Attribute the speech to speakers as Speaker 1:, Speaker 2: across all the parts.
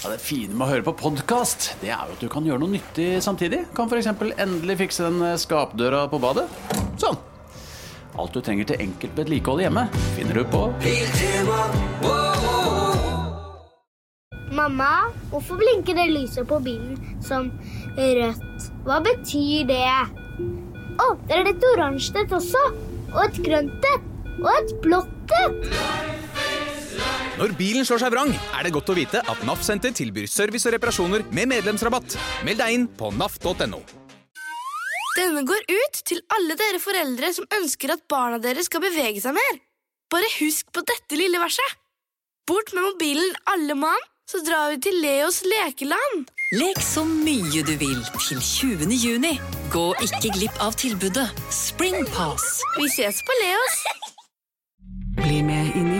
Speaker 1: Ja, det fine med å høre på podkast, det er jo at du kan gjøre noe nyttig samtidig. Kan f.eks. endelig fikse den skapdøra på badet. Sånn. Alt du trenger til enkelt vedlikehold hjemme, finner du på
Speaker 2: Mamma, hvorfor blinker det lyset på bilen som rødt? Hva betyr det? Å, det er et oransje et også. Og et grønt et. Og et blått et.
Speaker 3: Når bilen slår seg vrang, er det godt å vite at NAF Senter tilbyr service og reparasjoner med medlemsrabatt. Meld deg inn på naf.no.
Speaker 4: Denne går ut til alle dere foreldre som ønsker at barna deres skal bevege seg mer. Bare husk på dette lille verset. Bort med mobilen, alle mann, så drar vi til Leos lekeland.
Speaker 5: Lek så mye du vil til 20. juni. Gå ikke glipp av tilbudet Springpass.
Speaker 4: Vi ses på Leos.
Speaker 6: Bli med inn i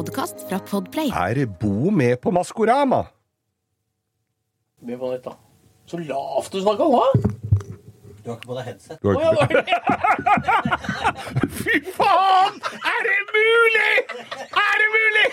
Speaker 7: Podkast fra Podplay.
Speaker 8: Er Bo med på Maskorama?
Speaker 9: Med på nytt, da. Så lavt du snakka nå!
Speaker 10: Du har ikke på deg headset.
Speaker 8: Du har ikke...
Speaker 9: var det-
Speaker 8: Fy faen! Er det mulig?! Er det mulig?!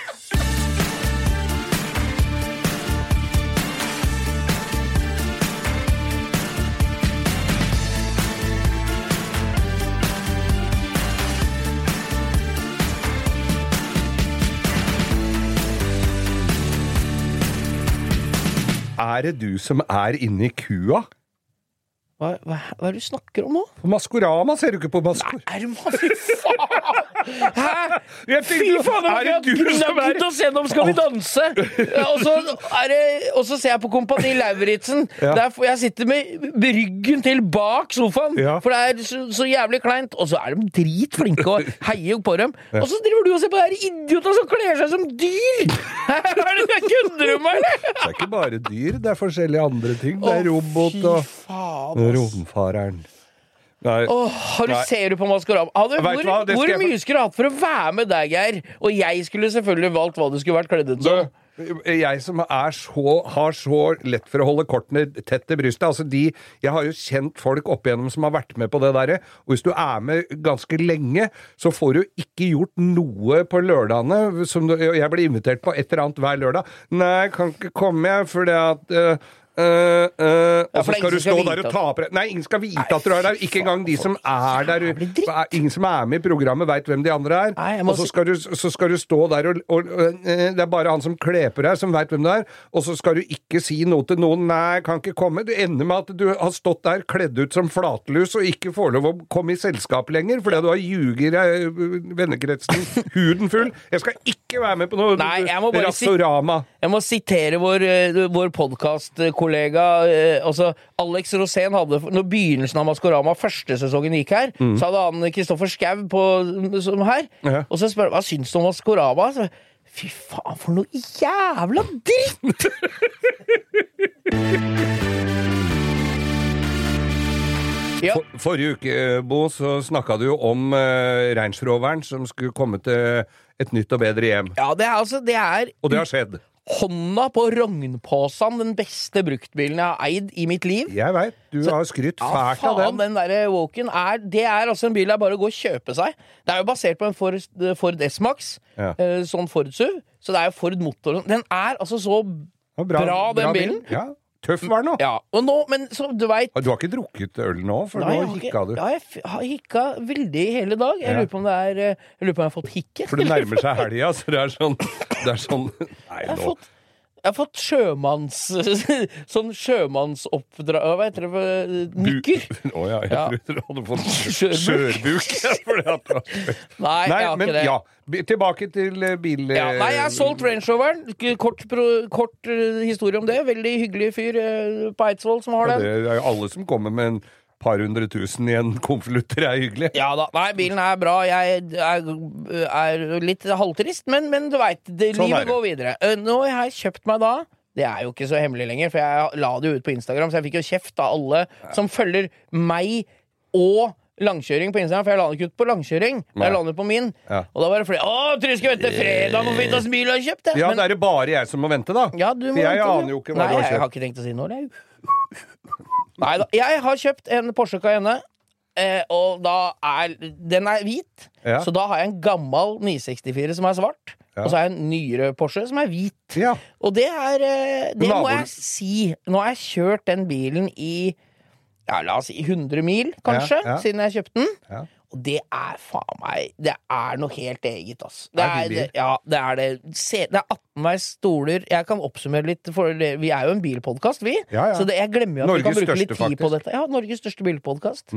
Speaker 8: Er det du som er inni kua?
Speaker 9: Hva, hva, hva er det du snakker om nå?
Speaker 8: På Maskorama ser du ikke på Maskor...
Speaker 9: Er du Fy faen! Hæ? Fy faen,
Speaker 8: er det du som er
Speaker 9: se dem skal vi danse! Og så, det, og så ser jeg på Kompani Lauritzen.
Speaker 8: Ja.
Speaker 9: Jeg sitter med ryggen til bak sofaen,
Speaker 8: Ja.
Speaker 9: for det er så, så jævlig kleint. Og så er de dritflinke og heier på dem. Og så driver du og ser på de idiotene som kler seg som dyr! Er det kødder du med, eller?
Speaker 8: Det er ikke bare dyr, det er forskjellige andre ting. Det er robot og
Speaker 9: fy faen.
Speaker 8: Romfareren. Nei.
Speaker 9: Åh, har du,
Speaker 8: Nei.
Speaker 9: ser du på Maskorama? Hadde, hvor
Speaker 8: hva,
Speaker 9: hvor
Speaker 8: jeg-
Speaker 9: mye skulle du hatt for å være med deg, Geir? Og jeg skulle selvfølgelig valgt hva du skulle vært kledd ut som.
Speaker 8: Jeg som er så, har så lett for å holde kortene tett til brystet altså de, Jeg har jo kjent folk opp igjennom som har vært med på det derre. Og hvis du er med ganske lenge, så får du ikke gjort noe på lørdagene. Som du, jeg blir invitert på et eller annet hver lørdag. Nei, jeg kan ikke komme, jeg, fordi at øh, øh,
Speaker 9: uh,
Speaker 8: og så skal du stå
Speaker 9: skal
Speaker 8: der og tape Nei, ingen skal vite at du er der. Ikke engang de som er der. Ingen som er med i programmet, veit hvem de andre er. Og så skal, du, så skal du stå der og, og, eh, Det er bare han som kler på deg, som veit hvem du er. Og så skal du ikke si noe til noen. 'Nei, kan ikke komme'. Du ender med at du har stått der kledd ut som flatlus og ikke får lov å komme i selskap lenger fordi du har ljuger vennekretsen huden full. Jeg skal ikke være med på noe
Speaker 9: Nei, jeg Jeg må sitere vår, eh, vår podkastkollega altså Alex Rosén hadde Når begynnelsen av Maskorama første sesongen gikk her, så hadde han Kristoffer Schou som her.
Speaker 8: Ja.
Speaker 9: Og så spør han hva syns du om Maskorama. Så, Fy faen, for noe jævla dritt! ja.
Speaker 8: For, forrige uke, Bo, så snakka du jo om uh, reinsroveren som skulle komme til et nytt og bedre hjem.
Speaker 9: ja, det er altså Det er
Speaker 8: Og det har skjedd.
Speaker 9: Hånda på rognposen den beste bruktbilen jeg har eid i mitt liv.
Speaker 8: Jeg veit. Du
Speaker 9: Så-
Speaker 8: har skrytt
Speaker 9: Ja,
Speaker 8: fælt av
Speaker 9: faen,
Speaker 8: den.
Speaker 9: den der Woken er Det er altså en bil jeg bare går og kjøper seg. Det er jo basert på en Ford, Ford S-Max,
Speaker 8: Ja.
Speaker 9: eh, sånn Ford SUV. Så det er jo Ford motor. Den er altså så
Speaker 8: bra,
Speaker 9: bra, den bilen.
Speaker 8: Ja. Tøff var den nå.
Speaker 9: Ja. Og nå, men så du veit
Speaker 8: Du har ikke drukket øl nå, for
Speaker 9: Nei,
Speaker 8: nå hikka du.
Speaker 9: Ja, jeg har hikka veldig i hele dag. Jeg lurer på om det er eh, Jeg lurer på om jeg har fått hikke.
Speaker 8: For det nærmer seg helga, så det er sånn Det er sånn Nei, nå
Speaker 9: jeg har fått sjømanns... Sånn sjømannsoppdrag Hva heter det? Nykker?
Speaker 8: Å ja, jeg
Speaker 9: Ja.
Speaker 8: trodde du hadde fått
Speaker 9: Skjørbuk. Nei,
Speaker 8: Nei,
Speaker 9: jeg har
Speaker 8: men
Speaker 9: ikke det.
Speaker 8: ja. Tilbake til eh, bil...
Speaker 9: Ja, nei, jeg har solgt Range Roveren. Kort, kort eh, historie om det. Veldig hyggelig fyr eh, på Eidsvoll som har den.
Speaker 8: det er jo alle som kommer med en par hundre tusen i en konvolutter, er hyggelig.
Speaker 9: Ja da. Nei, bilen er bra. Jeg er, er litt halvtrist, men, men du veit,
Speaker 8: Sånn er
Speaker 9: livet går videre. Eh, Nå har jeg kjøpt meg da Det er jo ikke så hemmelig lenger, for jeg la det jo ut på Instagram, så jeg fikk jo kjeft av alle som følger meg og langkjøring på Instagram, for jeg la den ikke ut på langkjøring.
Speaker 8: Nei.
Speaker 9: Jeg la den ut på min.
Speaker 8: Ja.
Speaker 9: Og da var det fordi Å, tror du skal vente fredag på hvilken bil har kjøpt? det!
Speaker 8: Ja,
Speaker 9: Men-
Speaker 8: da er det bare jeg som må vente, da.
Speaker 9: ja, du må
Speaker 8: For jeg
Speaker 9: vente,
Speaker 8: aner jo ikke hva
Speaker 9: Nei,
Speaker 8: du har kjøpt.
Speaker 9: Nei, jeg har ikke tenkt å si noe. jeg. Nei da. Jeg har kjøpt en Porsche Cayenne, eh, og da er Den er hvit,
Speaker 8: Ja.
Speaker 9: så da har jeg en gammel 964 som er svart.
Speaker 8: Ja.
Speaker 9: Og så har jeg en nyere Porsche som er hvit.
Speaker 8: Ja.
Speaker 9: Og det er eh, Det må jeg si. Nå har jeg kjørt den bilen i ja, la oss si 100 mil, kanskje, siden jeg kjøpte den. Og det er faen meg Det er noe helt eget, ass. Det
Speaker 8: er
Speaker 9: det, ja, det er det. Se, det er 18-veis stoler. Jeg kan oppsummere litt, for vi er jo en bilpodkast, vi.
Speaker 8: Ja, ja.
Speaker 9: Så det, jeg glemmer jo at vi kan
Speaker 8: bruke
Speaker 9: bruke litt
Speaker 8: tid
Speaker 9: tid på dette. Ja, Norges største bilpodkast.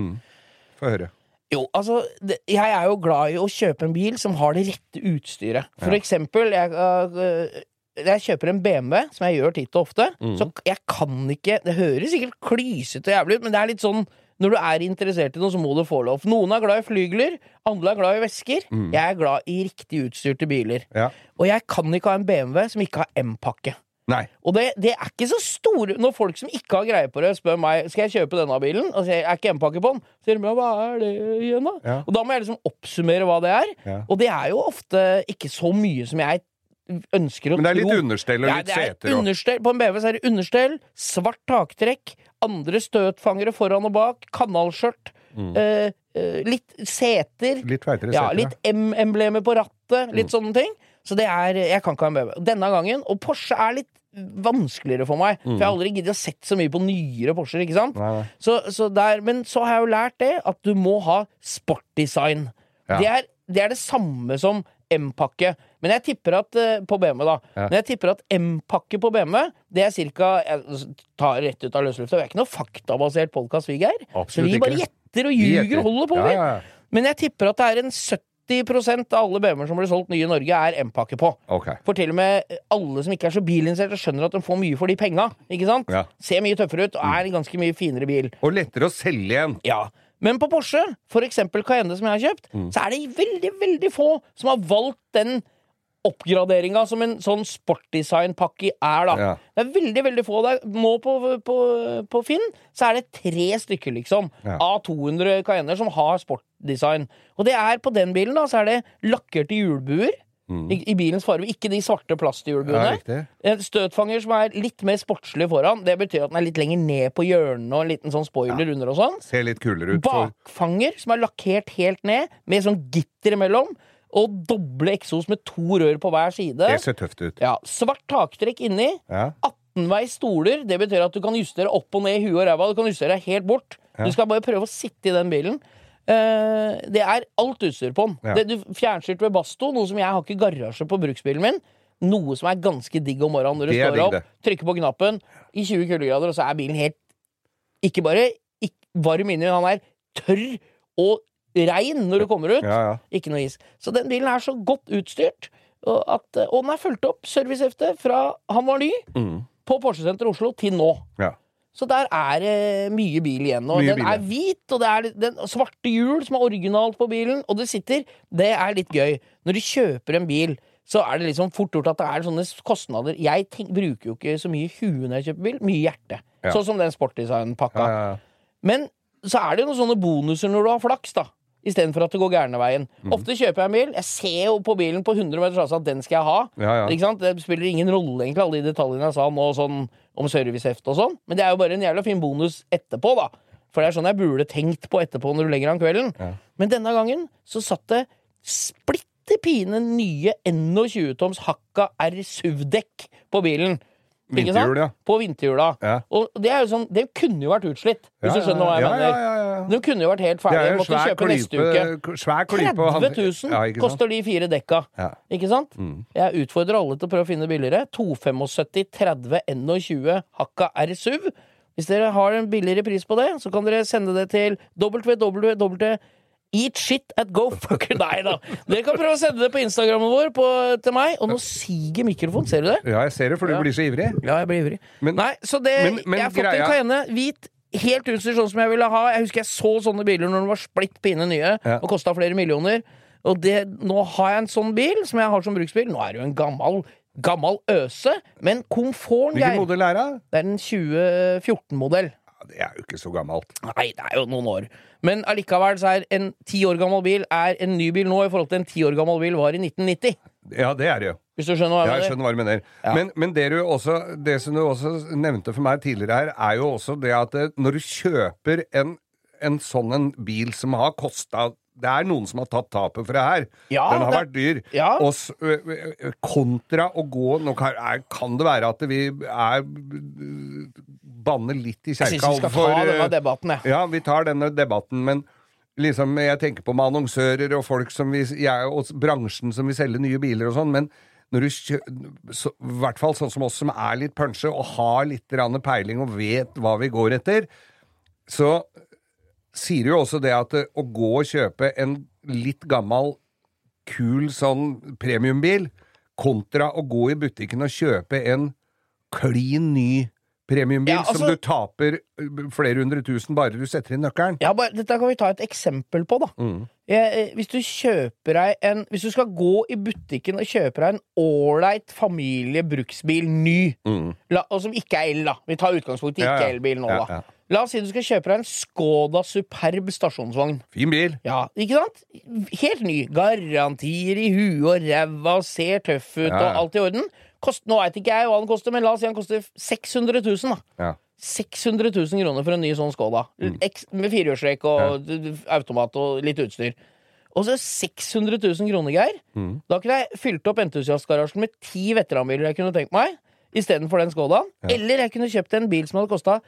Speaker 8: Få høre.
Speaker 9: Jo, altså, det, jeg er jo glad i å kjøpe en bil som har det rette utstyret. For eksempel, jeg, uh, jeg kjøper en BMW, som jeg gjør titt og ofte,
Speaker 8: Mm.
Speaker 9: så jeg kan ikke Det høres sikkert klysete og jævlig ut, men det er litt sånn når du er interessert i noe, så må du få lov. Noen er glad i flygler, andre er glad i vesker.
Speaker 8: Mm.
Speaker 9: Jeg er glad i riktig utstyrte biler.
Speaker 8: Ja.
Speaker 9: Og jeg kan ikke ha en BMW som ikke har M-pakke.
Speaker 8: Nei.
Speaker 9: Og det, det er ikke så store Når folk som ikke har greie på det, spør meg Skal jeg kjøpe denne bilen, og sier er ikke M-pakke på den, så sier de hva er det igjen, da?
Speaker 8: Ja.
Speaker 9: Og da må jeg liksom oppsummere hva det er.
Speaker 8: Ja.
Speaker 9: Og det er jo ofte ikke så mye som jeg ønsker å tro.
Speaker 8: Men det er litt understell og
Speaker 9: Ja,
Speaker 8: litt
Speaker 9: er
Speaker 8: seter og
Speaker 9: På en BMW så er det understell, svart taktrekk, andre støtfangere foran og bak, kanalskjørt, Mm. eh, litt seter.
Speaker 8: Mm. Litt feitere
Speaker 9: Ja, litt M-emblemer på rattet, litt
Speaker 8: Mm.
Speaker 9: sånne ting. Så det er Jeg kan ikke ha en BMW. Denne gangen. Og Porsche er litt vanskeligere for meg. For jeg har aldri giddet å sett så mye på nyere Porscher, ikke sant?
Speaker 8: Mm. Nei, nei.
Speaker 9: Så, så der, men så har jeg jo lært det, at du må ha sportdesign.
Speaker 8: Ja.
Speaker 9: Det, er, det er det samme som M-pakke. Men jeg tipper at eh, på BMW, da.
Speaker 8: Ja.
Speaker 9: Men jeg tipper at M-pakke på BMW, det er cirka Jeg tar rett ut av løslufta. Vi er ikke noe faktabasert podkast, vi, Geir. Så vi bare gjetter og ljuger og holder på,
Speaker 8: Ja, ja.
Speaker 9: Men jeg tipper at det er en 70% av alle BMW-er som blir solgt nye i Norge, er M-pakke på.
Speaker 8: Okay.
Speaker 9: For til og med alle som ikke er så bilinteresserte, skjønner at de får mye for de penga.
Speaker 8: Ja.
Speaker 9: Ser mye tøffere ut og er en ganske mye finere bil.
Speaker 8: Og lettere å selge igjen.
Speaker 9: Ja. Men på Porsche, eksempel Cayenne som jeg har kjøpt,
Speaker 8: Mm.
Speaker 9: så er det veldig, veldig få som har valgt den oppgraderinga som en sånn sportdesignpakke er, da.
Speaker 8: Ja.
Speaker 9: Det er veldig, veldig få. der. er, nå på, på, på Finn så er det tre stykker, liksom,
Speaker 8: Ja.
Speaker 9: av 200 Cayenner som har sportdesign. Og det er på den bilen, da, så er det lakkerte hjulbuer. I, I bilens farge, ikke de svarte plasthjulbuene. Ja, støtfanger som er litt mer sportslig foran. Det betyr at den er litt lenger ned på hjørnene og en liten sånn spoiler under og sånn.
Speaker 8: Ser litt kulere ut.
Speaker 9: Bakfanger som er lakkert helt ned, med sånn gitter imellom. Og doble eksos med to rør på hver side.
Speaker 8: Det ser tøft ut.
Speaker 9: Ja, Svart taktrekk inni.
Speaker 8: Ja.
Speaker 9: 18-veis stoler. Det betyr at du kan justere opp og ned i huet og ræva. Du kan justere deg helt bort.
Speaker 8: Ja.
Speaker 9: Du skal bare prøve å sitte i den bilen. Uh, det er alt utstyr på den.
Speaker 8: Ja.
Speaker 9: Det, du Fjernstyrt ved Basto, noe som jeg har ikke garasje på bruksbilen min. Noe som er ganske digg om morgenen når du står opp, trykker på knappen i 20 kuldegrader, og så er bilen helt Ikke bare ikke varm inni, han er tørr og rein når du kommer ut.
Speaker 8: Ja, ja.
Speaker 9: Ikke noe is. Så den bilen er så godt utstyrt, og, at, og den er fulgt opp servicehefte fra han var ny,
Speaker 8: Mm.
Speaker 9: på Porsche Senter Oslo til nå.
Speaker 8: Ja.
Speaker 9: Så der er det mye bil igjen. Og
Speaker 8: Mye
Speaker 9: den
Speaker 8: bil
Speaker 9: er hvit, og det er den svarte hjul som er originalt på bilen, og det sitter Det er litt gøy. Når du kjøper en bil, så er det liksom fort gjort at det er sånne kostnader. Jeg tenk, bruker jo ikke så mye hue når jeg kjøper bil, mye hjerte.
Speaker 8: Ja.
Speaker 9: Sånn som den sportdesign-pakka.
Speaker 8: Ja, ja, ja.
Speaker 9: Men så er det jo noen sånne bonuser når du har flaks, da. Istedenfor at det går gærne veien.
Speaker 8: Mm.
Speaker 9: Ofte kjøper jeg en bil. Jeg ser jo på bilen på 100 meters avstand at den skal jeg ha.
Speaker 8: Ja, ja.
Speaker 9: Ikke sant? Det spiller ingen rolle, egentlig, alle de detaljene jeg sa nå, sånn om serviceheft og sånn. Men det er jo bare en jævla fin bonus etterpå, da. For det er sånn jeg burde tenkt på etterpå når du legger an kvelden.
Speaker 8: Ja.
Speaker 9: Men denne gangen så satt det splitter pine nye 21-toms Hakka R SUV-dekk på bilen.
Speaker 8: Vinterhjul, ja.
Speaker 9: På vinterhjula.
Speaker 8: Ja.
Speaker 9: Og det sånn Det kunne jo vært utslitt, hvis
Speaker 8: Ja,
Speaker 9: du skjønner hva jeg mener. Den kunne jo vært helt ferdig.
Speaker 8: er
Speaker 9: Måtte
Speaker 8: kjøpe
Speaker 9: kjøpe neste uke.
Speaker 8: svær klype
Speaker 9: 30 000
Speaker 8: Ja,
Speaker 9: koster de fire dekka. Ikke sant?
Speaker 8: Mm.
Speaker 9: Jeg utfordrer alle til å prøve å finne billigere. 275 30 21 Hakka R SUV. Hvis dere har en billigere pris på det, så kan dere sende det til www. Eat shit at go fucker Nei da. Dere kan prøve å sende det på Instagrammen vår på, til meg. Og nå siger mikrofonen. Ser du det?
Speaker 8: Ja, jeg ser det, for du
Speaker 9: Ja.
Speaker 8: blir så ivrig.
Speaker 9: Ja, jeg blir ivrig.
Speaker 8: Men-
Speaker 9: Nei, så det
Speaker 8: men- men
Speaker 9: Jeg har fått
Speaker 8: greia-
Speaker 9: en Cayenne hvit. Helt utstyrt sånn som jeg ville ha. Jeg husker jeg så sånne biler når de var splitt pinne nye
Speaker 8: Ja.
Speaker 9: og kosta flere millioner. Og det, nå har jeg en sånn bil som jeg har som bruksbil. Nå er det jo en gammel gammel øse, men komforten,
Speaker 8: Hvilken modell er det?
Speaker 9: Det er en 2014-modell.
Speaker 8: Ja, Det er jo ikke så gammelt.
Speaker 9: Nei, det er jo noen år. Men allikevel så er en ti år gammel bil er en ny bil nå i forhold til en ti år gammel bil var i 1990.
Speaker 8: Ja, det er det jo.
Speaker 9: Hvis du skjønner hva
Speaker 8: Ja,
Speaker 9: jeg
Speaker 8: jeg skjønner hva du mener.
Speaker 9: Ja.
Speaker 8: Men, men det, du også, det som du også nevnte for meg tidligere her, er jo også det at eh, når du kjøper en, en sånn en bil som har kosta det er noen som har tatt tapet for det her.
Speaker 9: Ja,
Speaker 8: Den har
Speaker 9: det-
Speaker 8: vært dyr.
Speaker 9: Ja.
Speaker 8: Og s- ø, ø, kontra å gå Nå kan, er, kan det være at vi er banner litt i
Speaker 9: Jeg syns vi skal
Speaker 8: for,
Speaker 9: ta denne debatten, jeg.
Speaker 8: ja, vi tar denne debatten, men liksom, jeg tenker på med annonsører og folk som vi, jeg, og bransjen som vil selge nye biler og sånn, men når du kjø, så, i hvert fall sånn som oss som er litt punsje og har litt peiling og vet hva vi går etter, så sier du jo også det at eh, å gå og kjøpe en litt gammel, kul sånn premiumbil, kontra å gå i butikken og kjøpe en klin ny premiumbil
Speaker 9: Ja, altså-
Speaker 8: som du taper eh, flere hundre tusen bare du setter inn nøkkelen.
Speaker 9: Ja, bare, dette kan vi ta et eksempel på, da.
Speaker 8: Mm.
Speaker 9: Jeg, eh, hvis du kjøper deg en Hvis du skal gå i butikken og kjøpe deg en ålreit familiebruksbil ny,
Speaker 8: Mm.
Speaker 9: la, og som ikke er el, da Vi tar utgangspunkt i ikke
Speaker 8: ja.
Speaker 9: elbil nå,
Speaker 8: Ja,
Speaker 9: da.
Speaker 8: ja.
Speaker 9: La oss si du skal kjøpe deg en Skoda Superb stasjonsvogn.
Speaker 8: Fin bil.
Speaker 9: Ja, ikke sant? Helt ny. Garantier i huet og ræva ser tøff ut
Speaker 8: Ja,
Speaker 9: og alt i orden. Kost, nå veit ikke jeg hva den koster, men la oss si den koster 600 000, da.
Speaker 8: Ja.
Speaker 9: 600 000 kroner for en ny sånn Skoda.
Speaker 8: Mm.
Speaker 9: Med firehjulstrekk og d- automat og litt utstyr. Og så 600 000 kroner, Geir.
Speaker 8: Mm.
Speaker 9: Da kunne jeg fylt opp entusiastgarasjen med ti veteranbiler jeg kunne tenkt meg, istedenfor den Skodaen.
Speaker 8: Ja.
Speaker 9: Eller jeg kunne kjøpt en bil som hadde kosta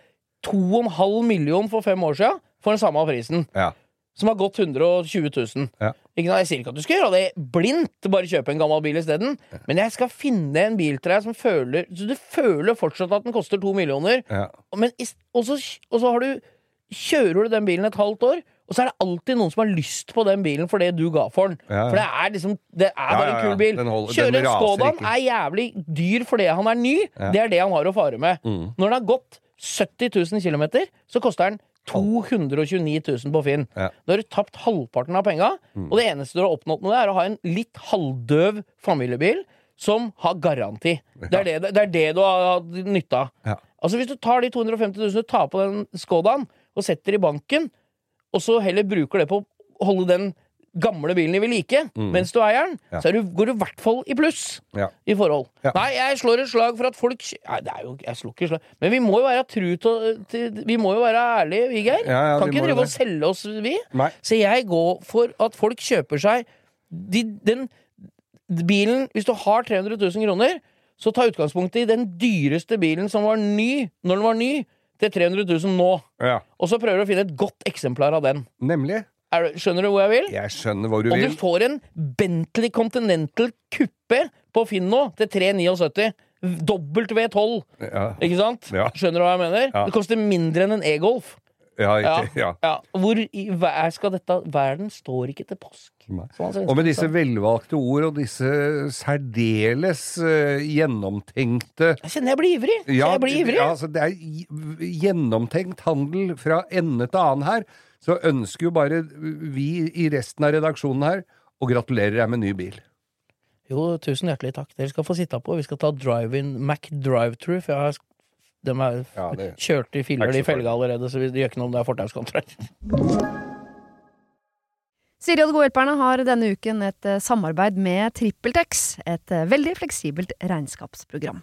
Speaker 9: 2,5 million for fem år siden, for den samme prisen.
Speaker 8: Ja.
Speaker 9: Som har gått 120 000.
Speaker 8: Ja.
Speaker 9: Ikke? Jeg sier ikke at du skal gjøre det blindt, bare kjøpe en gammel bil isteden. Men jeg skal finne en bil til deg som føler Så du føler fortsatt at den koster to millioner.
Speaker 8: Ja.
Speaker 9: Men, og, så, og så har du Kjører du den bilen et halvt år, og så er det alltid noen som har lyst på den bilen for det du ga for den.
Speaker 8: Ja, ja.
Speaker 9: For det er liksom Det er
Speaker 8: Ja,
Speaker 9: bare
Speaker 8: ja,
Speaker 9: en kul bil.
Speaker 8: Den holder-
Speaker 9: Kjøre en Skodaen er jævlig dyr fordi han er ny.
Speaker 8: Ja.
Speaker 9: Det er det han har å fare med.
Speaker 8: Mm.
Speaker 9: Når den har gått 70 000 km, så koster den 229 000 på Finn.
Speaker 8: Ja.
Speaker 9: Da har du tapt halvparten av penga,
Speaker 8: Mm.
Speaker 9: og det eneste du har oppnådd med det, er å ha en litt halvdøv familiebil som har garanti. Det er det, det, er det du har hatt nytte av.
Speaker 8: Ja.
Speaker 9: Altså Hvis du tar de 250 000 du tar på den Skodaen, og setter i banken, og så heller bruker det på å holde den gamle bilen i ved like
Speaker 8: Mm.
Speaker 9: mens du eier den,
Speaker 8: Ja.
Speaker 9: så du, går du i hvert fall i pluss
Speaker 8: Ja.
Speaker 9: i forhold.
Speaker 8: Ja.
Speaker 9: Nei, jeg slår et slag for at folk Nei, det er jo, jeg slår ikke slag Men vi må jo være tru til, Vi må jo være ærlige, vi, Geir. Kan ikke drive og selge oss, vi.
Speaker 8: Nei.
Speaker 9: Så jeg går for at folk kjøper seg de, den bilen Hvis du har 300 000 kroner, så ta utgangspunkt i den dyreste bilen som var ny når den var ny, til 300 000 nå.
Speaker 8: Ja.
Speaker 9: Og så prøver du å finne et godt eksemplar av den.
Speaker 8: Nemlig.
Speaker 9: Er, skjønner du hvor jeg vil?
Speaker 8: Jeg skjønner hvor du
Speaker 9: Og
Speaker 8: vil.
Speaker 9: du får en Bentley Continental Coupé på Finn nå til 379. Dobbelt V12.
Speaker 8: Ja.
Speaker 9: Ikke sant?
Speaker 8: Ja.
Speaker 9: Skjønner du hva jeg mener?
Speaker 8: Ja.
Speaker 9: Det koster mindre enn en e-Golf.
Speaker 8: Ja,
Speaker 9: Ja,
Speaker 8: ikke, ja.
Speaker 9: Hvor i hver skal dette Verden står ikke til påsk. Svenske
Speaker 8: Og med disse velvalgte ord og disse særdeles uh, gjennomtenkte
Speaker 9: Jeg kjenner jeg blir ivrig.
Speaker 8: Ja,
Speaker 9: jeg blir ivrig.
Speaker 8: altså, det er gjennomtenkt handel fra ende til annen her. Så ønsker jo bare vi i resten av redaksjonen her å gratulere deg med ny bil.
Speaker 9: Jo, tusen hjertelig takk. Dere skal få sitte på. Vi skal ta drive-in Mac drive-through, for jeg har de er
Speaker 8: Ja, det-
Speaker 9: kjørt i filler
Speaker 8: de
Speaker 9: i felga allerede, så det gjør ikke noe om det er fortauskontroll.
Speaker 11: Siri og De gode hjelperne har denne uken et eh, samarbeid med TrippelTex, et eh, veldig fleksibelt regnskapsprogram.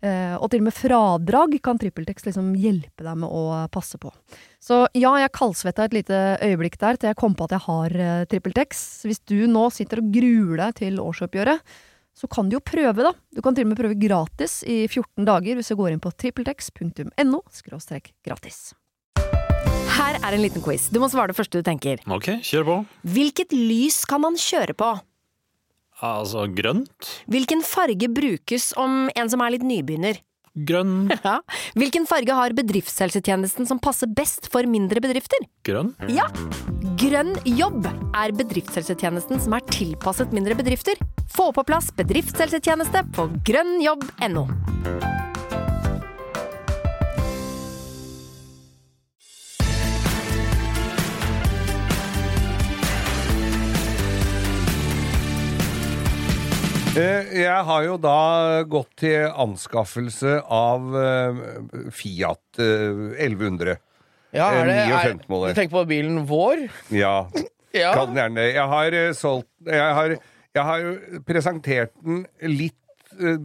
Speaker 11: Eh, og til og med fradrag kan TrippelTex liksom hjelpe deg med å passe på. Så ja, jeg kaldsvetta et lite øyeblikk der til jeg kom på at jeg har eh, TrippelTex. Hvis du nå sitter og gruer deg til årsoppgjøret, så kan du jo prøve, da. Du kan til og med prøve gratis i 14 dager hvis du går inn på trippeltex.no gratis.
Speaker 12: Her er en liten quiz. Du må svare det første du tenker.
Speaker 13: Ok, kjør på.
Speaker 12: Hvilket lys kan man kjøre på?
Speaker 13: Altså grønt?
Speaker 12: Hvilken farge brukes om en som er litt nybegynner?
Speaker 13: Grønn.
Speaker 12: Ja. Hvilken farge har bedriftshelsetjenesten som passer best for mindre bedrifter?
Speaker 13: Grønn?
Speaker 12: Ja! Grønn jobb er bedriftshelsetjenesten som er tilpasset mindre bedrifter. Få på plass bedriftshelsetjeneste på grønnjobb.no.
Speaker 8: Jeg har jo da gått til anskaffelse av eh, Fiat eh, 1100.
Speaker 9: Ja, er det,
Speaker 8: Eh,
Speaker 9: er, du tenker på bilen vår?
Speaker 8: Ja.
Speaker 9: Ja.
Speaker 8: Kan gjerne. Jeg har eh, solgt Jeg har, jeg har presentert den litt eh,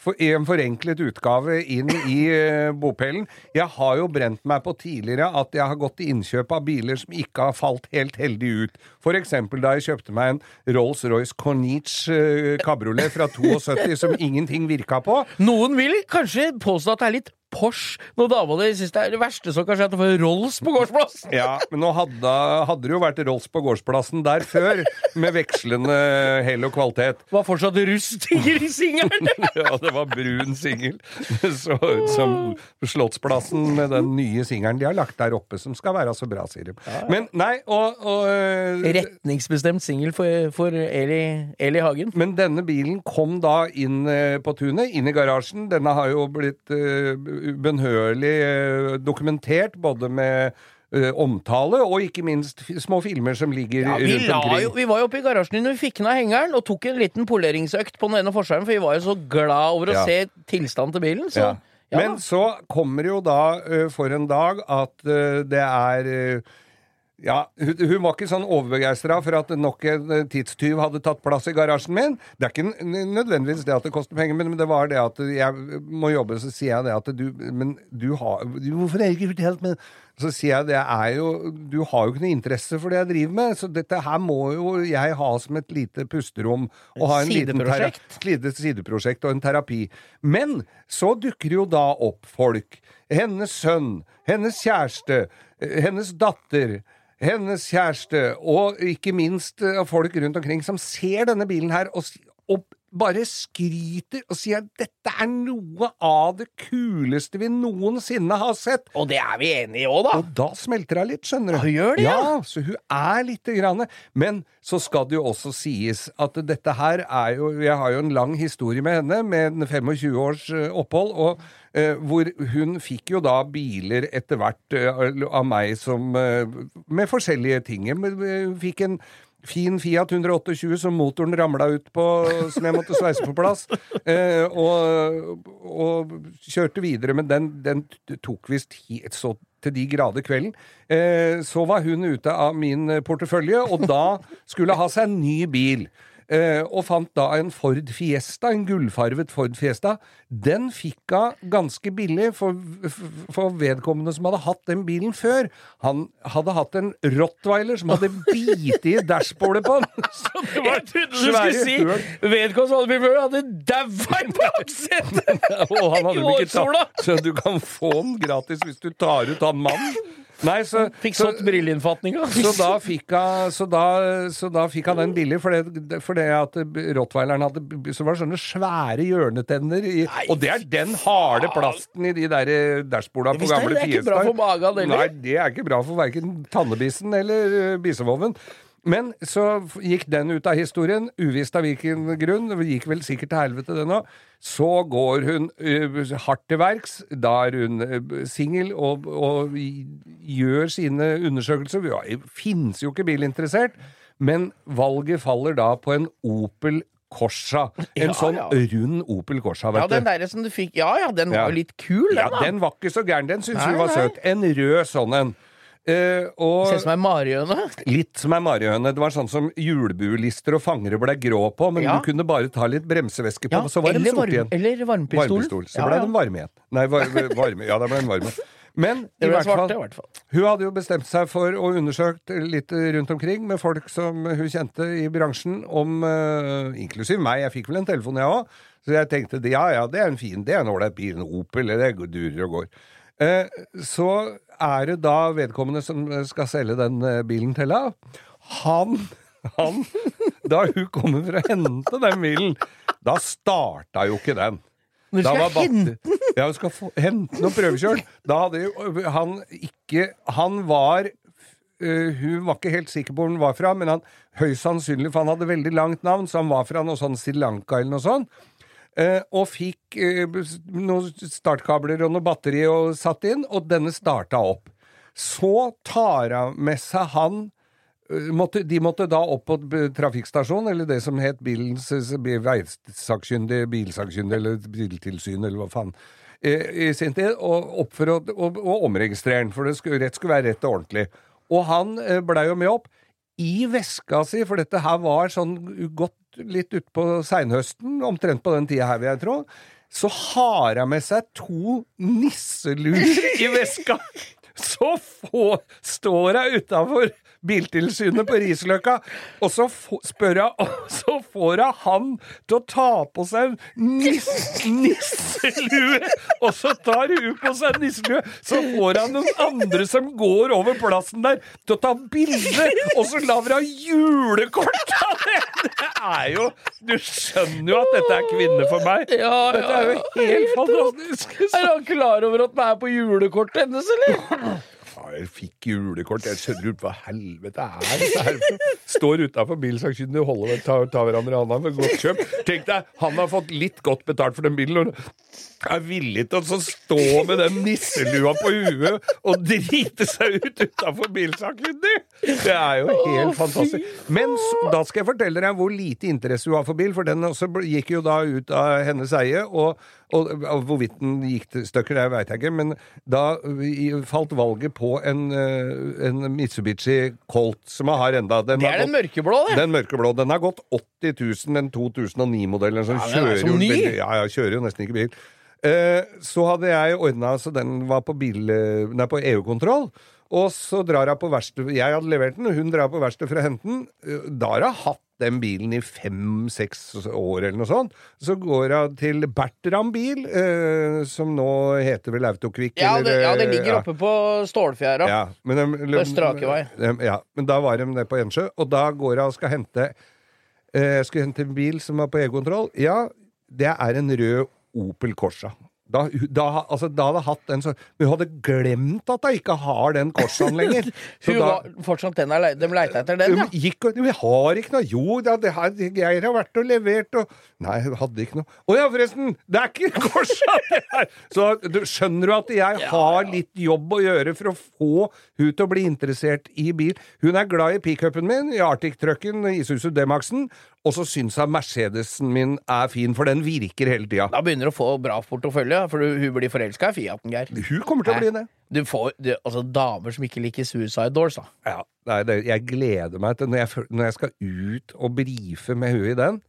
Speaker 8: for, en forenklet utgave inn i uh, bopelen. Jeg har jo brent meg på tidligere at jeg har gått til innkjøp av biler som ikke har falt helt heldig ut. Eksempel da jeg kjøpte meg en Rolls-Royce Corniche uh, kabriolet fra 72 som ingenting virka på.
Speaker 9: Noen vil kanskje påstå at det er litt Porsche når dama di syns det er det verste som kan skje, at du får Rolls på gårdsplassen!
Speaker 8: Ja, men nå hadde, hadde det jo vært Rolls på gårdsplassen der før, med vekslende hell og kvalitet.
Speaker 9: Det var fortsatt rust i singelen!
Speaker 8: ja, det var brun singel. Det så ut som Slottsplassen med den nye singelen de har lagt der oppe, som skal være så bra, sier de. Men nei, og, og øh,
Speaker 9: Retningsbestemt singel for, for Eli, Eli Hagen.
Speaker 8: Men denne bilen kom da inn eh, på tunet, inn i garasjen. Denne har jo blitt eh, ubønnhørlig eh, dokumentert, både med Uh, omtale og ikke minst små filmer som ligger
Speaker 9: Ja, vi,
Speaker 8: rundt omkring.
Speaker 9: jo, vi var jo oppe i garasjen din og vi fikk ned hengeren og tok en liten poleringsøkt på den ene forskjellen, for vi var jo så glad over å se tilstanden til bilen. Så
Speaker 8: Ja.
Speaker 9: ja,
Speaker 8: Men så kommer jo da uh, for en dag at uh, det er ja, hun, hun var ikke sånn overbegeistra for at nok en tidstyv hadde tatt plass i garasjen min. Det er ikke nødvendigvis det at det koster penger, men det var det at jeg må jobbe. Så sier jeg det at du Men du har du, Hvorfor har jeg ikke fortalt meg Så sier jeg det er jo Du har jo ikke noe interesse for det jeg driver med, så dette her må jo jeg ha som et lite pusterom. Og ha en liten
Speaker 9: Sideprosjekt?
Speaker 8: et lite sideprosjekt og en terapi. Men så dukker jo da opp folk. Hennes sønn, hennes kjæreste, eh, hennes datter. Hennes kjæreste, og ikke minst eh, folk rundt omkring som ser denne bilen her og, og bare skryter og sier at dette er noe av det kuleste vi noensinne har sett.
Speaker 9: Og det er vi enige i òg, da.
Speaker 8: Og da smelter hun litt, skjønner du.
Speaker 9: Ja, gjør det, ja.
Speaker 8: ja. Så hun er lite grann Men så skal det jo også sies at dette her er jo Jeg har jo en lang historie med henne, med en 25 års eh, opphold, og eh, hvor hun fikk jo da biler etter hvert eh, av meg som eh, Med forskjellige ting. Hun fikk en fin Fiat 128 som motoren ramla ut på, som jeg måtte sveise på plass. Eh, og, og kjørte videre, men den, den tok visst så til de grader kvelden. Eh, så var hun ute av min portefølje, og da skulle ha seg en ny bil. Eh, og fant da en Ford Fiesta, en gullfarvet Ford Fiesta. Den fikk hun ganske billig for, for vedkommende som hadde hatt den bilen før. Han hadde hatt en Rottweiler som hadde bitt i dashbordet på den. Så det var
Speaker 9: Jeg trodde du skulle si vedkommende som hadde bilen før, hadde daua i baksetet!
Speaker 8: Og han hadde ikke tatt Så du kan få den gratis hvis du tar ut han mannen. Nei, så
Speaker 9: Fikk
Speaker 8: så-
Speaker 9: sått brilleinnfatninga.
Speaker 8: så da fikk så da, så da fikk han den billig, for det, for det at rottweileren hadde Så var det sånne svære hjørnetenner i Og det er den harde plasten i de der eh, dashborda på
Speaker 9: gamle er det, er ikke bra for magen heller.
Speaker 8: Nei, det er ikke bra for verken tannebissen eller uh, bisevoven. Men så gikk den ut av historien, uvisst av hvilken grunn. Gikk vel sikkert til helvete, den òg. Så går hun uh, hardt til verks. Da er hun uh, singel og, og gjør sine undersøkelser. Ja, finnes jo ikke bilinteressert. Men valget faller da på en Opel Corsa. En
Speaker 9: Ja,
Speaker 8: sånn
Speaker 9: ja.
Speaker 8: rund Opel Corsa, vet
Speaker 9: Ja, den
Speaker 8: der
Speaker 9: derre som du fikk Ja ja, den var jo litt kul, den, da.
Speaker 8: Ja, den var ikke så gæren. Den
Speaker 9: Nei,
Speaker 8: vi var søt. En rød sånn en. Eh, og
Speaker 9: Ser ut som ei marihøne.
Speaker 8: Litt som ei marihøne. Det var sånn som julebuelister og fangere ble grå på, men
Speaker 9: Ja.
Speaker 8: du kunne bare ta litt bremsevæske på,
Speaker 9: Ja,
Speaker 8: og så var de
Speaker 9: eller,
Speaker 8: sorte igjen.
Speaker 9: eller varmepistolen.
Speaker 8: Varmepistol. Så
Speaker 9: Ja,
Speaker 8: ble den varme igjen. Nei, var, varme. Ja, da ble den varme. Men i hvert,
Speaker 9: svarte, fall, i hvert fall.
Speaker 8: hun hadde jo bestemt seg for å undersøkt litt rundt omkring med folk som hun kjente i bransjen, om uh, inklusiv meg. Jeg fikk vel en telefon, jeg òg. Så jeg tenkte ja ja, det er en fin, det er en ålreit bil. En Opel, det durer og går. Eh, så er det da vedkommende som skal selge den eh, bilen til henne. Han, han Da hun kommer for å hente den bilen, da starta jo ikke den.
Speaker 9: Du
Speaker 8: Da
Speaker 9: skal hente den?
Speaker 8: Ja, hun skal få, hente den og prøvekjøre. Da hadde jo han ikke Han var Uh, Hun var ikke helt sikker på hvor han var fra, men han høyst sannsynlig, for han hadde veldig langt navn, så han var fra noe sånn Sri Lanka eller noe sånt. Eh, og fikk eh, noen startkabler og noe batteri og satt inn, og denne starta opp. Så tar han med seg han eh, måtte, De måtte da opp på trafikkstasjonen, eller det som het bilens bi- veisakkyndig, bilsakkyndig eller biltilsyn, eller hva faen, i sin tid, og opp for å og, og omregistrere den, for skulle, rett skulle være rett og ordentlig. Og han blei jo med opp i veska si, for dette her var sånn gått litt utpå seinhøsten, omtrent på den tida her, vil jeg tro. Så har hun med seg to nisseluer i veska! Så få, står hun utafor Biltilsynet på Risløkka, og så spør jeg, Og så får jeg han til å ta på seg nis, nisselue! Og så tar hun på seg nisselue, så får han noen andre som går over plassen der, til å ta bilde, og så lager hun julekort av det! Det er jo Du skjønner jo at dette er kvinne for meg.
Speaker 9: Ja,
Speaker 8: Dette er jo helt fantastisk.
Speaker 9: Er han klar over at den er på julekortet hennes, eller?
Speaker 8: Jeg fikk julekort. Jeg skjønner ikke hva helvete er dette her Står utafor bilsakkyndig holder tar, tar hverandre i handa for godt kjøp. Tenk deg, han har fått litt godt betalt for den bilen er villig til å stå med den nisselua på huet og drite seg ut utafor bilsakkyndig! Det er jo helt fantastisk. Men da skal jeg fortelle deg hvor lite interesse hun har for bil, for den også gikk jo da ut av hennes eie. og og, og hvorvidt den gikk til stykker, det veit jeg ikke, men da falt valget på en, eh, en Mitsubishi Colt, som jeg har enda. Den
Speaker 9: Det er den mørkeblå, det.
Speaker 8: Den mørkeblå. Den har gått 80 000, en 2009-modell. Sånn,
Speaker 9: Ja, den er
Speaker 8: som
Speaker 9: ny.
Speaker 8: Ja, ja, kjører jo nesten ikke bil. Eh, så hadde jeg ordna så den var på, bil, eh, på EU-kontroll. Og så drar hun på verksted Jeg hadde levert den, og hun drar på verksted for å hente den. Eh, Da har hun hatt den bilen i fem-seks år eller noe sånt. Så går hun til Bertram bil, eh, som nå heter vel Autokvikk.
Speaker 9: Ja, det,
Speaker 8: eller,
Speaker 9: ja, det ligger
Speaker 8: ja.
Speaker 9: oppe på Stålfjæra.
Speaker 8: Ja, men, de,
Speaker 9: Østre Akevei.
Speaker 8: de- Ja, men da var de det på Ensjø, og da går hun og skal hente eh, Skal hente en bil som er på EU-kontroll. Ja, det er en rød Opel Corsa. Da, da, altså, da hadde hatt den så Men hun hadde glemt at hun ikke har den Corsaen lenger. Så
Speaker 9: Hun
Speaker 8: da,
Speaker 9: var fortsatt den er De leita etter den, ja.
Speaker 8: gikk og Vi har ikke noe Jo da, det her, Geir har vært og levert og Nei, hun hadde ikke noe Å ja, forresten! Det er ikke Corsa! det. Så du, skjønner du at jeg har litt jobb å gjøre for å få hun til å bli interessert i bil? Hun er glad i pickupen min, i Arctic-trucken, Isuzu D-Maxen, og så syns jeg Mercedesen min er fin, for den virker hele tida.
Speaker 9: Da begynner du å få bra portefølje, for du, hun blir forelska i Fiaten, Geir.
Speaker 8: Hun kommer til å bli det.
Speaker 9: Du får du, altså damer som ikke liker Suicide Doors, da.
Speaker 8: Ja, nei, det, jeg gleder meg til når jeg, når jeg skal ut og brife med hun i den.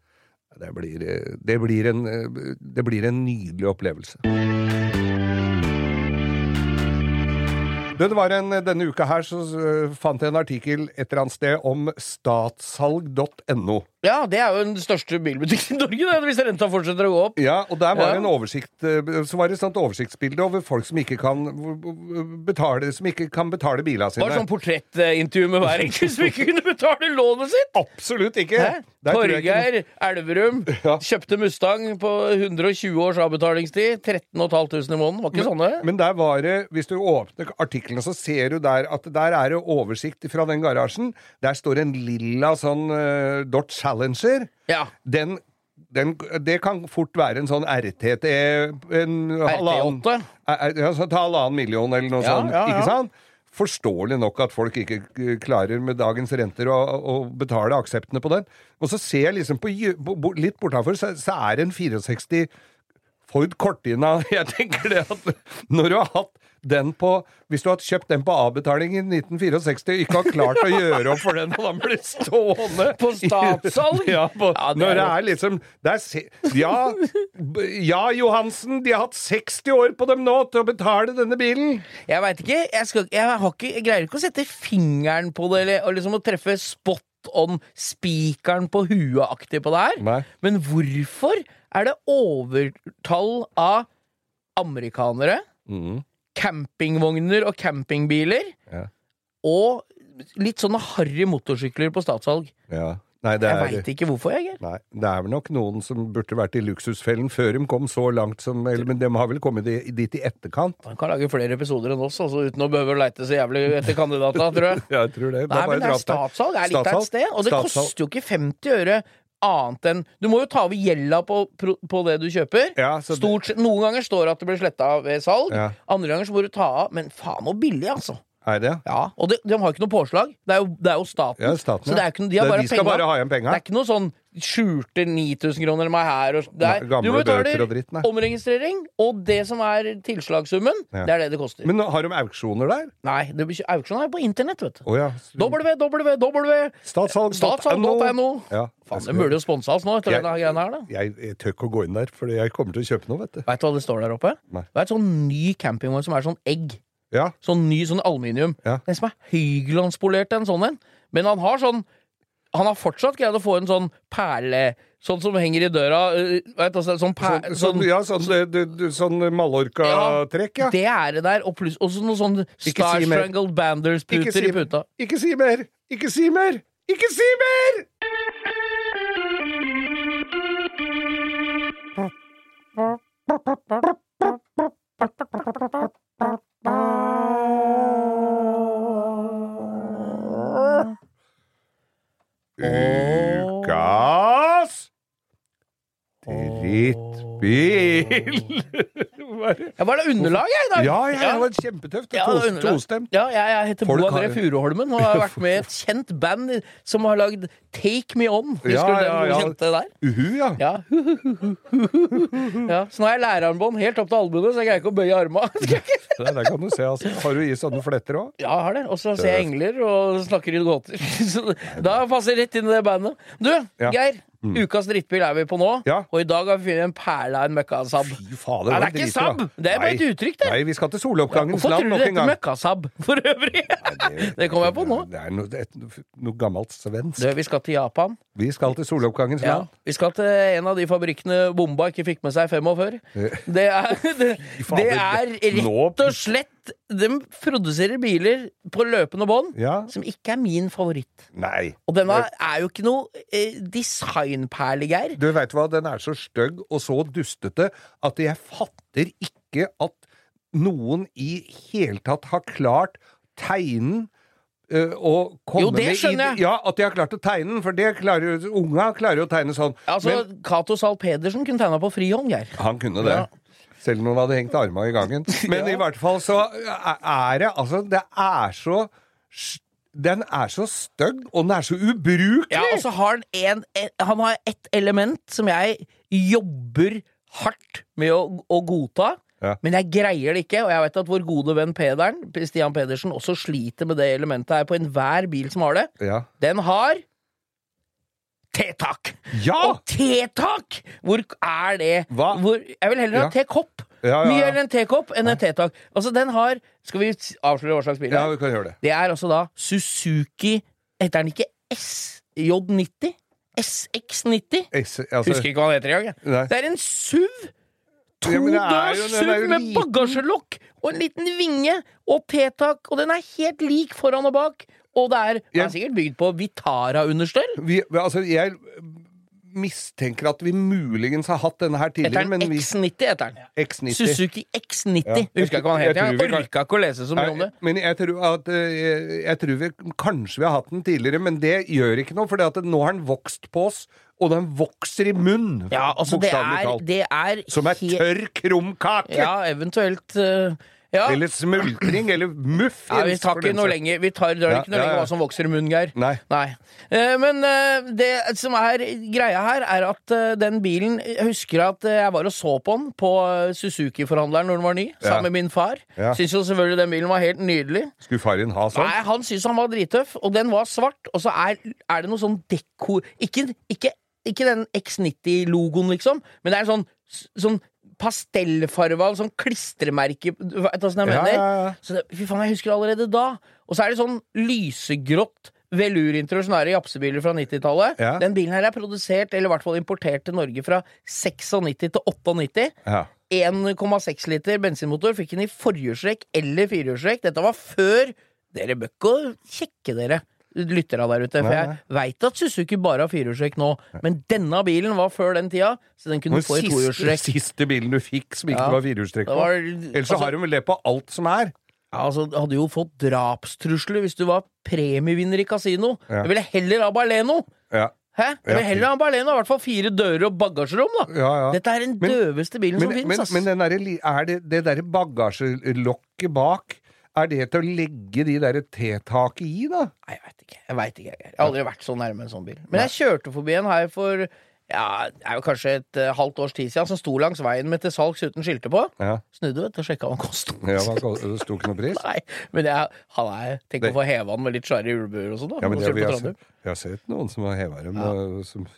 Speaker 8: Det blir, eh, det blir, en, eh, det blir en nydelig opplevelse. Det var en, denne uka her så eh, fant jeg en artikkel et eller annet sted om statssalg.no.
Speaker 9: Ja, det er jo den største bilbutikken i Norge, det, hvis renta fortsetter å gå opp.
Speaker 8: Ja, og der var
Speaker 9: Ja.
Speaker 8: det en oversikt eh, Så var det et sånt oversiktsbilde over folk som ikke kan betale, som ikke kan betale bilene
Speaker 9: Det
Speaker 8: sine.
Speaker 9: var sånn portrettintervju med hver enkelt som ikke kunne betale lånet sitt!
Speaker 8: Absolutt ikke!
Speaker 9: Torgeir Elverum kjøpte Mustang på 120 års avbetalingstid. 13 500 i måneden. Var ikke sånn det?
Speaker 8: Men der var det, hvis du åpner artikkelen, så ser du der at der er det oversikt fra den garasjen. Der står en lilla sånn uh, Dodge Challenger. Den, den, det kan fort være en sånn RTT en halvannen-
Speaker 9: RT8?
Speaker 8: Eh, eh, Ja, til halvannen million eller noe
Speaker 9: Ja,
Speaker 8: sånt.
Speaker 9: ja, ja.
Speaker 8: Ikke sant? forståelig nok at folk ikke klarer med dagens renter å, å betale akseptene på den. Og så ser jeg liksom på, litt bortafor, så, så er det en 64 Ford Cortina. Jeg tenker det at når du har hatt den på Hvis du har kjøpt den på avbetaling i 1964 og ikke har klart å gjøre opp for den, og den blir stående
Speaker 9: På statssalg?
Speaker 8: Ja, på,
Speaker 9: Ja, det
Speaker 8: når det er liksom det er ja, ja, Johansen, de har hatt 60 år på dem nå til å betale denne bilen.
Speaker 9: Jeg veit ikke. Jeg, skal, jeg, har ikke. jeg greier ikke å sette fingeren på det, eller og liksom å treffe spot on spikeren på huet-aktig på det her.
Speaker 8: Nei.
Speaker 9: Men hvorfor er det overtall av amerikanere,
Speaker 8: Mm.
Speaker 9: Campingvogner og campingbiler,
Speaker 8: Ja.
Speaker 9: og litt sånne harry motorsykler på statssalg?
Speaker 8: Ja. Nei, det
Speaker 9: Jeg
Speaker 8: er,
Speaker 9: veit ikke hvorfor, jeg.
Speaker 8: Nei, det er vel nok noen som burde vært i luksusfellen før de kom så langt som eller, Men de har vel kommet dit i etterkant.
Speaker 9: Man kan lage flere episoder enn oss, altså, uten å behøve å leite så jævlig etter kandidater, tror jeg.
Speaker 8: Ja, jeg tror det.
Speaker 9: Nei, men det er statssalg er litt av et sted, og det koster jo ikke 50 øre annet enn Du må jo ta over gjelda på, på det du kjøper.
Speaker 8: Ja, det-
Speaker 9: Stort sett, Noen ganger står det at det blir sletta ved salg,
Speaker 8: Ja.
Speaker 9: andre ganger så må du ta av. Men faen så billig, altså!
Speaker 8: Er det?
Speaker 9: Ja, Og de, de har ikke noe påslag. Det er jo, det er jo staten.
Speaker 8: Ja, staten,
Speaker 9: så det er ikke, de, har bare
Speaker 8: de skal
Speaker 9: penger.
Speaker 8: bare ha igjen penga.
Speaker 9: Det er ikke noe sånn skjulte 9000 kroner meg her og er,
Speaker 8: Nei, gamle
Speaker 9: Du betaler
Speaker 8: bøter og dritt, nei.
Speaker 9: omregistrering, og det som er tilslagssummen,
Speaker 8: Ja.
Speaker 9: det er det det koster.
Speaker 8: Men har de auksjoner der?
Speaker 9: Nei, det blir ikke- er på internett, vet du.
Speaker 8: Oh, ja.
Speaker 9: www.
Speaker 8: Statssalg.no. Ja.
Speaker 9: Faen, det burde jo sponse oss nå, etter
Speaker 8: Jeg-
Speaker 9: denne greia her, da.
Speaker 8: Jeg, jeg tør ikke å gå inn der, for jeg kommer til å kjøpe noe, vet du.
Speaker 9: Veit du hva det står der oppe?
Speaker 8: Nei.
Speaker 9: Det er et sånn ny campingvogn som er sånn egg.
Speaker 8: Ja.
Speaker 9: Sånn ny sånn aluminium.
Speaker 8: Ja.
Speaker 9: Den som er høyglanspolert, en sånn en. Men han har sånn Han har fortsatt greid å få en sånn perle Sånn som henger i døra. øh, Vet du, sånn, per,
Speaker 8: Sånn, sånn, ja, sånn, det- det- sånn Mallorca-trekk, ja.
Speaker 9: Det er det der, og pluss også noen sånn
Speaker 8: Ikke
Speaker 9: Star
Speaker 8: si.
Speaker 9: Strangled Banders-puter
Speaker 8: si-
Speaker 9: i puta.
Speaker 8: Ikke si mer! Ikke si mer! Ikke si mer! Ukas drittbil!
Speaker 9: Jeg var det underlag, jeg, i dag?
Speaker 8: Ja, ja, det var kjempetøft.
Speaker 9: Ja, det var underlag.
Speaker 8: Tostemt.
Speaker 9: Ja, jeg, jeg heter
Speaker 8: Folk
Speaker 9: Bo André
Speaker 8: har-
Speaker 9: Furuholmen og har vært med i et kjent band som har lagd Take Me On. Husker
Speaker 8: Ja,
Speaker 9: du den
Speaker 8: ja, ja.
Speaker 9: kjente der?
Speaker 8: Uhu, ja.
Speaker 9: Ja. ja. Så nå har jeg lærarmbånd helt opp til albuene, så jeg greier ikke å bøye arma.
Speaker 8: Der, der kan du se, altså. Har du i sånne fletter òg?
Speaker 9: Ja, jeg har det. Og så ser jeg engler og snakker i gåter. Så da passer jeg rett inn i det bandet. Du,
Speaker 8: Ja.
Speaker 9: Geir.
Speaker 8: Mm.
Speaker 9: Ukas drittbil er vi på nå, og i dag har vi funnet en perle av en møkkasab.
Speaker 8: Fy fader,
Speaker 9: Nei, det er ikke sab! Det er bare et uttrykk, det.
Speaker 8: Nei, vi skal til soloppgangens
Speaker 9: Hvorfor
Speaker 8: land
Speaker 9: tror du det
Speaker 8: en
Speaker 9: heter
Speaker 8: gang.
Speaker 9: møkkasab for øvrig? det kom jeg på nå.
Speaker 8: Det er noe, det er noe gammelt svensk.
Speaker 9: Det, vi skal til Japan.
Speaker 8: Vi skal til soloppgangens
Speaker 9: Ja,
Speaker 8: land.
Speaker 9: vi skal til en av de fabrikkene bomba ikke fikk med seg 45. Det er, det, det er rett og slett De produserer biler på løpende bånd
Speaker 8: Ja.
Speaker 9: som ikke er min favoritt.
Speaker 8: Nei.
Speaker 9: Og denne er jo ikke noe eh, designperle, Geir.
Speaker 8: Du veit hva, den er så stygg og så dustete at jeg fatter ikke at noen i hele tatt har klart Tegnen og komme
Speaker 9: Jo, det skjønner
Speaker 8: jeg Ja, at de har klart å tegne den, for det klarer Unga klarer jo å tegne sånn.
Speaker 9: Altså,
Speaker 8: Men
Speaker 9: Cato Zahl Pedersen kunne tegna på frihånd, Geir.
Speaker 8: han kunne det.
Speaker 9: Ja.
Speaker 8: Selv om hun hadde hengt armene i gangen. Men i hvert fall så er det Altså, det er så Den er så stygg, og den er så ubrukelig!
Speaker 9: Ja, og så har han en, en Han har ett element som jeg jobber hardt med å, å godta.
Speaker 8: Ja.
Speaker 9: Men jeg greier det ikke, og jeg vet at vår gode venn Pederen, Stian Pedersen, også sliter med det elementet her på enhver bil som har det.
Speaker 8: Ja.
Speaker 9: Den har T-tak!
Speaker 8: Ja!
Speaker 9: Og T-tak! Hvor er det?
Speaker 8: Hva?
Speaker 9: Hvor, jeg vil heller ha
Speaker 8: Ja.
Speaker 9: T-kopp.
Speaker 8: Ja, ja,
Speaker 9: Mye
Speaker 8: ja.
Speaker 9: heller en T-kopp enn en T-tak. Altså, den har Skal vi avsløre hva slags bil det
Speaker 8: Ja,
Speaker 9: er?
Speaker 8: vi kan gjøre det.
Speaker 9: Det er altså da Suzuki Heter den ikke SJ90? SX90?
Speaker 8: S, altså,
Speaker 9: Husker ikke hva den heter engang. Det er en SUV!
Speaker 8: Ja,
Speaker 9: Todørs SUV med bagasjelokk og en liten vinge og T-tak, og den er helt lik foran og bak. Og det er,
Speaker 8: det
Speaker 9: er sikkert bygd på Vitara-understell.
Speaker 8: vi, altså, jeg mistenker at vi muligens har hatt denne her tidligere,
Speaker 9: den
Speaker 8: men vi
Speaker 9: X90? heter den.
Speaker 8: X90.
Speaker 9: Suzuki X90.
Speaker 8: Ja.
Speaker 9: Jeg husker ikke hva den
Speaker 8: Jeg
Speaker 9: heter. Jeg orka ikke å lese så mye om det.
Speaker 8: Men jeg tror at jeg, Jeg tror vi kanskje vi har hatt den tidligere, men det gjør ikke noe, for nå har den vokst på oss, og den vokser i munnen.
Speaker 9: Ja, altså, det
Speaker 8: bokstavelig talt.
Speaker 9: det
Speaker 8: Som er tørr krumkake!
Speaker 9: Ja, eventuelt eh, Ja.
Speaker 8: Eller smultring, eller.
Speaker 9: Ja, vi tar ikke noe lenger Vi tar, drar
Speaker 8: Ja,
Speaker 9: ikke noe
Speaker 8: ja,
Speaker 9: lenger hva som vokser i munnen, Geir.
Speaker 8: Nei.
Speaker 9: Eh, men eh, det som er greia her, er at eh, den bilen Jeg husker at eh, jeg var og så på den på eh, Suzuki-forhandleren når den var ny, sammen med min far.
Speaker 8: Ja.
Speaker 9: Syns jo selvfølgelig den bilen var helt nydelig.
Speaker 8: Skulle far din ha sånn?
Speaker 9: Nei, han syntes han var drittøff, og den var svart, og så er, er det noe sånn deko Ikke, ikke, ikke den X90-logoen, liksom, men det er en sånn, sånn pastellfarva, sånn klistremerke Du vet åssen jeg mener?
Speaker 8: ja, ja.
Speaker 9: Så fy faen, jeg husker det allerede da. Og så er det sånn lysegrått velurinteriør, japsebiler fra 90-tallet.
Speaker 8: Ja.
Speaker 9: Den bilen her er produsert, eller i hvert fall importert til Norge fra 96 til 98.
Speaker 8: Ja.
Speaker 9: 1,6 liter bensinmotor. Fikk den i forhjulstrekk eller firehjulstrekk. Dette var før Dere bør ikke kjekke dere, lyttere der ute. For
Speaker 8: Nei,
Speaker 9: jeg veit at Suzuki bare har firehjulstrekk nå, men denne bilen var før den tida, så den kunne
Speaker 8: Den
Speaker 9: få i
Speaker 8: siste,
Speaker 9: Den
Speaker 8: siste bilen du fikk som ikke
Speaker 9: Ja.
Speaker 8: var firehjulstrekk på. Ellers så
Speaker 9: altså-
Speaker 8: har de vel det på alt som er.
Speaker 9: Ja, altså, hadde jo fått drapstrusler hvis du var premievinner i kasino.
Speaker 8: Ja.
Speaker 9: Jeg ville heller ha Barleno!
Speaker 8: Ja.
Speaker 9: Hæ? Jeg vil heller ha barleno i hvert fall fire dører og bagasjerom, da!
Speaker 8: Ja, ja.
Speaker 9: Dette er den
Speaker 8: Men-
Speaker 9: døveste bilen som
Speaker 8: Men,
Speaker 9: fins,
Speaker 8: men,
Speaker 9: ass.
Speaker 8: men den derre er det, det derre bagasjelokket bak, er det til å legge de der T-taket i, da?
Speaker 9: Nei, Jeg veit ikke, jeg. Jeg har aldri vært så nærme en sånn bil. Men jeg kjørte forbi en her for ja, det er jo kanskje et uh, halvt års tid siden, som sto langs veien med til salgs uten skilte på.
Speaker 8: Ja.
Speaker 9: Snudde vet og sjekka hva han kosta.
Speaker 8: Ja, det sto ikke noe pris?
Speaker 9: Nei, men jeg, han er Tenk
Speaker 8: Det-
Speaker 9: å få heva den med litt svære julebuer og sånn.
Speaker 8: Ja, men det, vi har, sett, vi, har sett noen som har heva dem. og Som,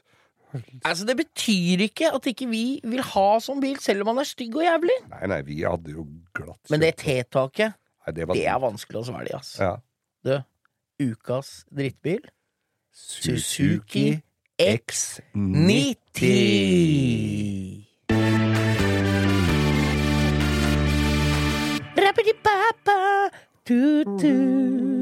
Speaker 9: Altså, det betyr ikke at ikke vi vil ha sånn bil, selv om han er stygg og jævlig.
Speaker 8: nei, nei, vi hadde jo glatt
Speaker 9: Men det T-taket,
Speaker 8: Nei, det var
Speaker 9: det er vanskelig å svelge, ass.
Speaker 8: Ja.
Speaker 9: Du, ukas drittbil
Speaker 8: Suzuki
Speaker 9: X90. Rappidi-papa, tu-tu.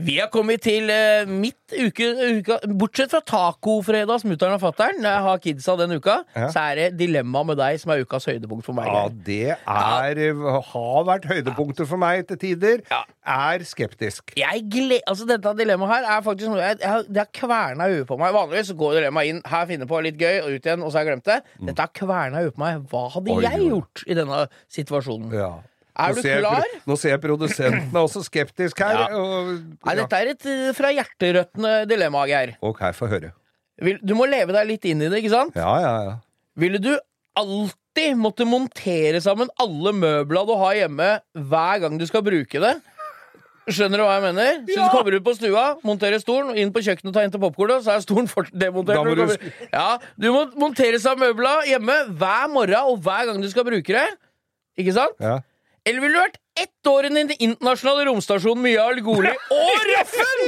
Speaker 9: Vi har kommet til eh, mitt uke, uka Bortsett fra tacofredag, mutter'n og fatter'n, jeg har kidsa den uka,
Speaker 8: Ja.
Speaker 9: så er det dilemma med deg som er ukas høydepunkt for meg.
Speaker 8: Ja, det er har vært høydepunktet for meg til tider. Er skeptisk.
Speaker 9: Jeg gle altså Dette dilemmaet her er faktisk noe jeg, jeg, Det har kverna i huet på meg. Vanligvis så går dilemmaet inn her, finner på litt gøy, og ut igjen, og så har jeg glemt det. Dette har kverna i huet på meg. Hva hadde
Speaker 8: Mm. Oi,
Speaker 9: jeg
Speaker 8: oi.
Speaker 9: gjort i denne situasjonen?
Speaker 8: Ja.
Speaker 9: Er du
Speaker 8: jeg
Speaker 9: klar?
Speaker 8: pro- Nå ser jeg produsenten er også skeptisk her.
Speaker 9: Ja.
Speaker 8: Og,
Speaker 9: Nei, dette er et eh, fra hjerterøttene dilemma, Geir.
Speaker 8: Ok, få høre.
Speaker 9: Vil- Du må leve deg litt inn i det, ikke sant?
Speaker 8: Ja, ja, ja.
Speaker 9: Ville du alltid måtte montere sammen alle møbla du har hjemme, hver gang du skal bruke det? Skjønner du hva jeg mener? Så
Speaker 8: Ja.
Speaker 9: du kommer ut på stua, monterer stolen, inn på kjøkkenet og tar inn til popkornet, så er stolen demontert. Du
Speaker 8: du
Speaker 9: Ja, du må montere sammen møbla hjemme hver morgen og hver gang du skal bruke det. Ikke sant?
Speaker 8: ja.
Speaker 9: Eller ville du vært ett år i den internasjonale romstasjonen med Jarl Goli og Røffen?!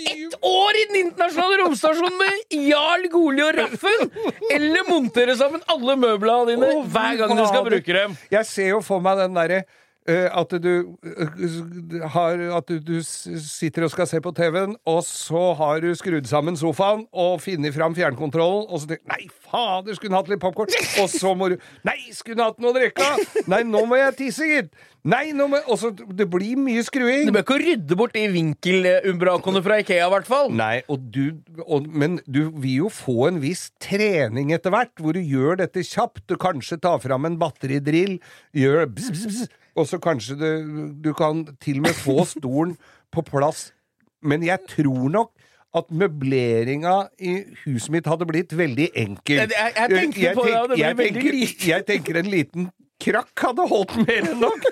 Speaker 9: Ett år i den internasjonale romstasjonen med Jarl Goli og Røffen! Eller montere sammen alle møblene dine hver gang du skal bruke dem.
Speaker 8: Jeg ser jo for meg den derre at du eh, har At du, du sitter og skal se på TV-en, og så har du skrudd sammen sofaen og funnet fram fjernkontrollen, og så tenker du Nei, fader, skulle hatt litt popkorn? Og så må du Nei, skulle hatt noe å drikke? Nei, nå må jeg tisse, gitt! Nei, nå må Og så Det blir mye skruing.
Speaker 9: Du bør ikke rydde bort de vinkelumbrakoene fra Ikea, i hvert fall.
Speaker 8: Nei, og du, og, men du vil jo få en viss trening etter hvert, hvor du gjør dette kjapt. Du kanskje tar fram en batteridrill, gjør bzz, bzz, bzz, og så kanskje du, du kan til og med få stolen på plass. Men jeg tror nok at møbleringa i huset mitt hadde blitt veldig enkel.
Speaker 9: Jeg- jeg- jeg tenker,
Speaker 8: jeg tenker, jeg tenker en liten krakk hadde holdt mer enn nok.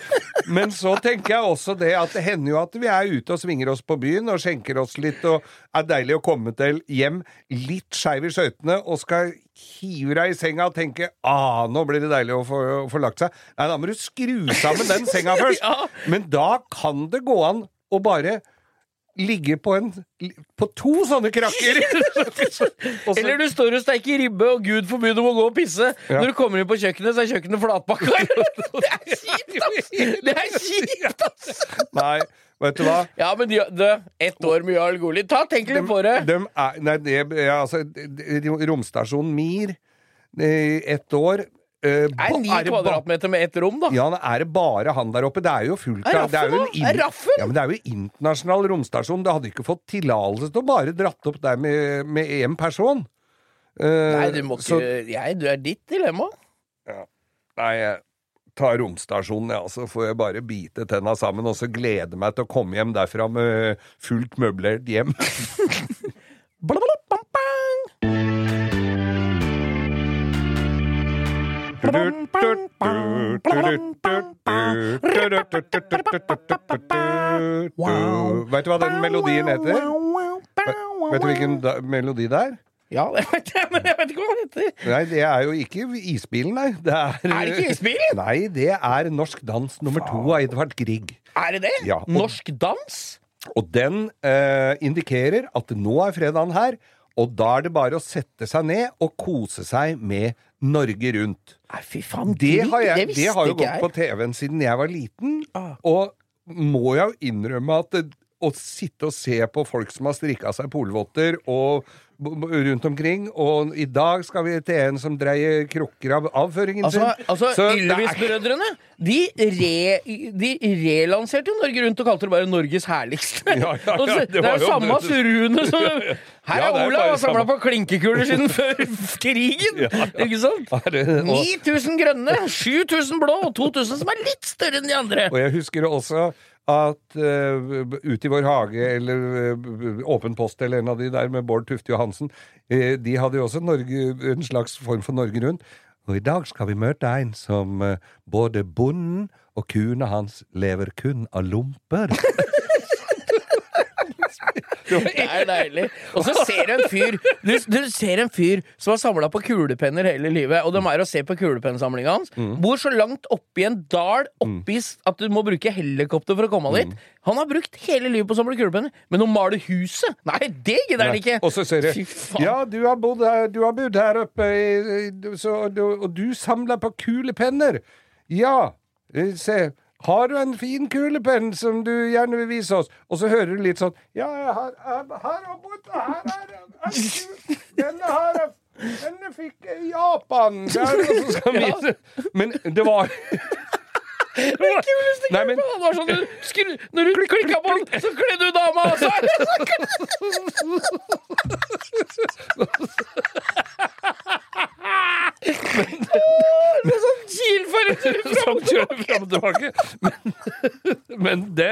Speaker 8: Men så tenker jeg også det at det hender jo at vi er ute og svinger oss på byen og skjenker oss litt, og er deilig å komme til hjem litt skeiv i skøytene og skal hive deg i senga og tenke ah, nå blir det deilig å få, å få lagt seg. Nei, da må du skru sammen den senga først. Men da kan det gå an å bare ligge på en På to sånne krakker!
Speaker 9: Eller du står og steiker ribbe, og gud forby du må gå og pisse.
Speaker 8: Ja.
Speaker 9: Når du kommer inn på kjøkkenet, så er kjøkkenet flatpakka. Det er kjipt, ass! Det er kjipt, ass!
Speaker 8: Nei, vet du hva?
Speaker 9: Ja, men de, de, ett år med Jarl Goli. Ta, tenk litt på det.
Speaker 8: De er, nei, det, ja, altså, romstasjonen Mir, ett år
Speaker 9: Det er ni
Speaker 8: det
Speaker 9: kvadratmeter med ett rom, da.
Speaker 8: Ja, er det bare han der oppe? Det er jo fullt av det er jo en?
Speaker 9: Er Raffen?
Speaker 8: Ja, men det er jo internasjonal romstasjon. Du hadde ikke fått tillatelse til å bare dratt opp der med, med én person. Uh,
Speaker 9: Nei, du må ikke
Speaker 8: så-
Speaker 9: jeg, Du er ditt dilemma.
Speaker 8: Nei, jeg tar romstasjonen, ja, så får jeg bare bite tenna sammen og så glede meg til å komme hjem derfra med fullt møblert hjem. Vet du hva den melodien heter? Vet du hvilken melodi det er?
Speaker 9: Ja, det vet jeg, men jeg vet ikke hva den heter.
Speaker 8: Nei, det er jo ikke Isbilen, nei. Det er,
Speaker 9: Er det ikke Isbilen?
Speaker 8: Nei, det er Norsk dans nummer to av Edvard Grieg.
Speaker 9: Er det det?
Speaker 8: Ja, og-
Speaker 9: Norsk dans?
Speaker 8: Og den eh, indikerer at nå er fredagen her, og da er det bare å sette seg ned og kose seg med Norge Rundt.
Speaker 9: Nei, fy faen,
Speaker 8: Det har, jeg,
Speaker 9: det
Speaker 8: det har jo gått
Speaker 9: jeg.
Speaker 8: på TV-en siden jeg var liten, og må jeg jo innrømme at det, å sitte og se på folk som har strikka seg polvotter og rundt omkring, og i dag skal vi til en som dreier krukker av avføringen
Speaker 9: Altså,
Speaker 8: sin
Speaker 9: altså
Speaker 8: Så
Speaker 9: Ylvis-brødrene de, re, de relanserte jo Norge Rundt og kalte det bare Norges herligste.
Speaker 8: Ja, ja, ja, det
Speaker 9: det, er jo samme surune som. Her er Olav har samla på klinkekuler siden før krigen! Ikke sant?
Speaker 8: Ja, det- og-
Speaker 9: 9000 grønne, 7000 blå og 2000 som er litt større enn de andre.
Speaker 8: Og jeg husker også at uh, Ut i vår hage, eller uh, Åpen post, eller en av de der med Bård Tufte Johansen, uh, de hadde jo også Norge, en slags form for Norge Rundt. Og i dag skal vi møte en som både bonden og kuene hans lever kun av lomper.
Speaker 9: Det er deilig. Og så ser du en fyr Du, du ser en fyr som har samla på kulepenner hele livet, og de er å se på kulepennsamlinga hans. Bor så langt oppi en dal oppi at du må bruke helikopter for å komme dit. Han har brukt hele livet på å samle kulepenner, men å male huset Nei, det gidder han ikke!
Speaker 8: Og så ser
Speaker 9: faen.
Speaker 8: Ja, du har bodd her, du har bodd her oppe, så, og du samler på kulepenner. Ja, eh, se. Har du en fin kulepenn som du gjerne vil vise oss? Og så hører du litt sånn Ja, har, her og borte, Her er ku- Denne har jeg Denne fikk jeg i Japan. Der, og så skal vise. Men det var
Speaker 9: kuleste
Speaker 8: Nei, men-
Speaker 9: kulepennen var sånn du skru, Når du klikka på den, så kledde du dama! Altså. er sånn kilfører
Speaker 8: som kjører fram og tilbake. Men, men det,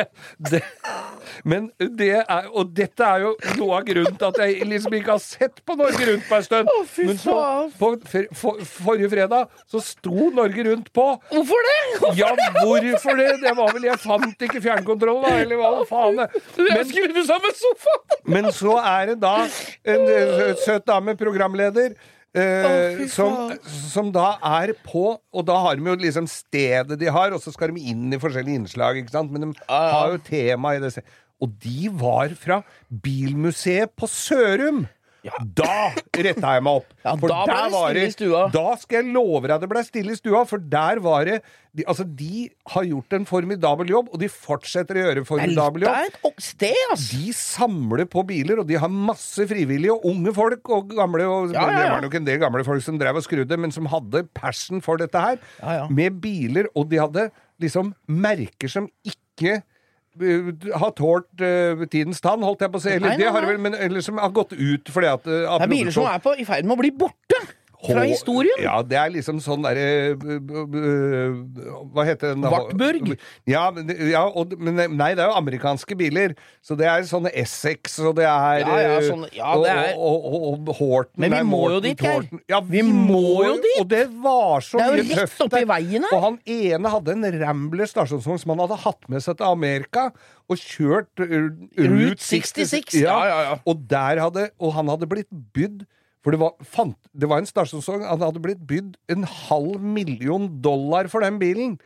Speaker 8: det Men det er Og dette er jo noe av grunnen til at jeg liksom ikke har sett på Norge Rundt på en stund.
Speaker 9: Å, fy
Speaker 8: men så, på for, for, forrige fredag så sto Norge Rundt på.
Speaker 9: Hvorfor det?
Speaker 8: Ja, hvorfor det? Det var vel Jeg fant ikke fjernkontrollen, da, eller hva faen. Men,
Speaker 9: skrudd sammen sofaen!
Speaker 8: men så er det da en søt dame, programleder, eh, som, som da er på Og da har de jo liksom stedet de har, og så skal de inn i forskjellige innslag? Men de har jo tema i det. Og de var fra Bilmuseet på Sørum! Da retta jeg meg opp.
Speaker 9: Ja,
Speaker 8: For
Speaker 9: da ble det stille i stua.
Speaker 8: Da skal jeg love deg det ble stille i stua, for der var det de, Altså, de har gjort en formidabel jobb, og de fortsetter å gjøre en formidabel
Speaker 9: Det
Speaker 8: jobb.
Speaker 9: er et sted, ass!
Speaker 8: De samler på biler, og de har masse frivillige, og unge folk og gamle og,
Speaker 9: Ja, ja, ja.
Speaker 8: Det var nok en del gamle folk som drev og skrudde, men som hadde passion for dette her.
Speaker 9: Ja, ja.
Speaker 8: Med biler, og de hadde liksom merker som ikke har tålt uh, tidens tann, holdt jeg på å si. Eller,
Speaker 9: Nei, nei,
Speaker 8: det har vel, men, eller som har gått ut fordi at uh,
Speaker 9: Det er biler som er på, i ferd med å bli borte fra historien.
Speaker 8: Ja, det er liksom sånn derre Hva heter den?
Speaker 9: Wartburg?
Speaker 8: Ja, ja og, men nei, det er jo amerikanske biler. Så det er sånne Essex, og det er
Speaker 9: Ja, ja,
Speaker 8: eh,
Speaker 9: ja, det er-
Speaker 8: og, og, Horton
Speaker 9: Men vi må jo dit, Geir.
Speaker 8: Ja,
Speaker 9: Vi må jo dit.
Speaker 8: Og det var så
Speaker 9: Det er jo
Speaker 8: mye
Speaker 9: rett
Speaker 8: tøft
Speaker 9: oppi veien her.
Speaker 8: Og han ene hadde en Rambler stasjonsvogn som han hadde hatt med seg til Amerika, og kjørt uh,
Speaker 9: Route 66. Ja, ja, ja.
Speaker 8: Og, hadde, og han hadde blitt bydd for det var, fant, det var en stasjonsvogn Han hadde blitt bydd en halv million dollar for den bilen.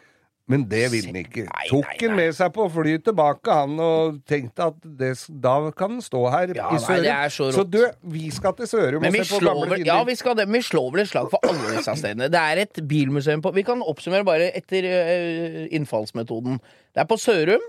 Speaker 8: Men det ville han ikke.
Speaker 9: Nei,
Speaker 8: Tok
Speaker 9: nei, nei.
Speaker 8: han med seg på flyet tilbake, han, og tenkte at det, da kan han stå her
Speaker 9: Ja,
Speaker 8: i Sørum.
Speaker 9: så
Speaker 8: så du, vi skal til Sørum og se på gamle biler.
Speaker 9: ja, vi, skal vi slår vel et slag for alle disse stedene. Det er et bilmuseum på Vi kan oppsummere bare etter uh, innfallsmetoden. Det er på Sørum.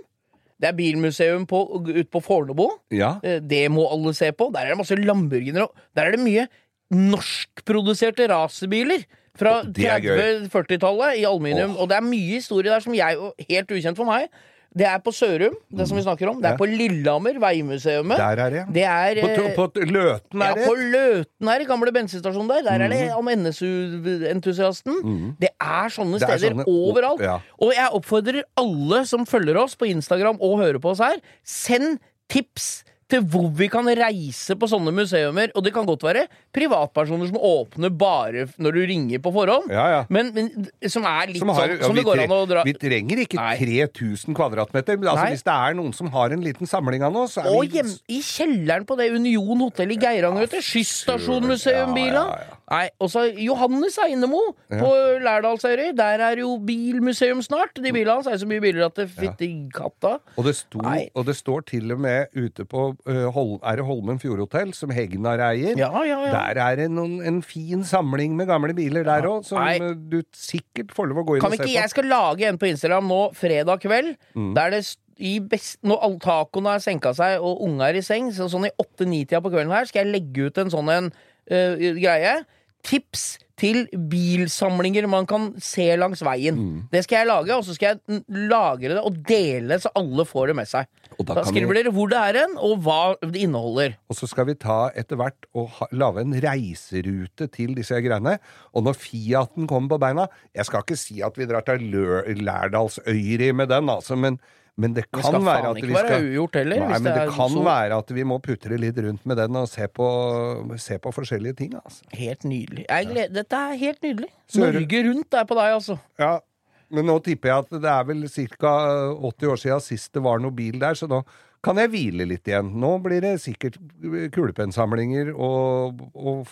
Speaker 9: Det er bilmuseum på, ute på Fornebu.
Speaker 8: Ja.
Speaker 9: Eh, Det må alle se på. Der er det masse Lamborghiner, og der er det mye norskproduserte racerbiler. Fra
Speaker 8: Det er gøy.
Speaker 9: 30-40-tallet i aluminium. Og det er mye historie der som jeg, helt ukjent for meg, Det er på Sørum, det som vi snakker om. Det er på Lillehammer, Veimuseumet.
Speaker 8: Der er det.
Speaker 9: Det er
Speaker 8: På, på Løten er det
Speaker 9: ja, på Løten her, gamle bensinstasjonen der. Der er det
Speaker 8: Mhm.
Speaker 9: om NSU-entusiasten. Det er sånne
Speaker 8: steder er sånne-
Speaker 9: overalt.
Speaker 8: ja.
Speaker 9: Og jeg oppfordrer alle som følger oss på Instagram og hører på oss her, send tips til hvor vi kan reise på sånne museumer. Og det kan godt være privatpersoner som åpner bare når du ringer på forhånd.
Speaker 8: Ja, ja.
Speaker 9: Men, men som er litt
Speaker 8: Som har-
Speaker 9: sånn som det går an å dra
Speaker 8: Vi trenger ikke
Speaker 9: Nei.
Speaker 8: 3000 kvadratmeter. Men altså, hvis det er noen som har en liten samling av noe, så er
Speaker 9: Og
Speaker 8: vi
Speaker 9: hjem, i kjelleren på det Union hotell i Geiranger, vet du. Skysstasjonmuseum-bila.
Speaker 8: Ja, ja, ja.
Speaker 9: Nei, også Johannes Einemo
Speaker 8: Ja.
Speaker 9: på Lærdalsøyri. Der er jo bilmuseum snart. De bilene hans er så mye biler at det fytti katta.
Speaker 8: Og det, sto, og det står til og med ute på uh, Hol, Er det Holmen Fjordhotell, som Hegnar eier?
Speaker 9: Ja, ja, ja.
Speaker 8: Der er det noen, en fin samling med gamle biler der òg, som
Speaker 9: Nei.
Speaker 8: du sikkert får lov å gå inn
Speaker 9: Kan
Speaker 8: og se
Speaker 9: ikke,
Speaker 8: på.
Speaker 9: Jeg skal lage en på Instagram nå fredag kveld.
Speaker 8: Mm.
Speaker 9: Der det i best, Når tacoen har senka seg og unga er i seng, så sånn i åtte-ni-tida på kvelden her, skal jeg legge ut en sånn en uh, greie. Tips til bilsamlinger man kan se langs veien.
Speaker 8: Mm.
Speaker 9: Det skal jeg lage, og så skal jeg lagre det og dele så alle får det med seg.
Speaker 8: Da
Speaker 9: Da skriver
Speaker 8: vi-
Speaker 9: dere hvor det er hen, og hva det inneholder.
Speaker 8: Og så skal vi ta etter hvert og ha, lage en reiserute til disse greiene. Og når Fiaten kommer på beina Jeg skal ikke si at vi drar til Lærdalsøyri med den, altså, men, men det
Speaker 9: Det
Speaker 8: kan
Speaker 9: skal
Speaker 8: være at vi skal
Speaker 9: ugjort heller,
Speaker 8: Nei, men
Speaker 9: det
Speaker 8: det kan
Speaker 9: så-
Speaker 8: være at vi må putre litt rundt med den og se på, se på forskjellige ting, altså.
Speaker 9: Helt nydelig. Gleder, Dette er helt nydelig. Norge Rundt er på deg, altså.
Speaker 8: Ja, men nå tipper jeg at det er vel ca. 80 år siden sist det var noe bil der, så nå kan jeg hvile litt igjen. Nå blir det sikkert kulepennsamlinger og, og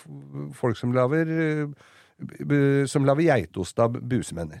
Speaker 8: folk som lager eh, som lager geitost av busemenner.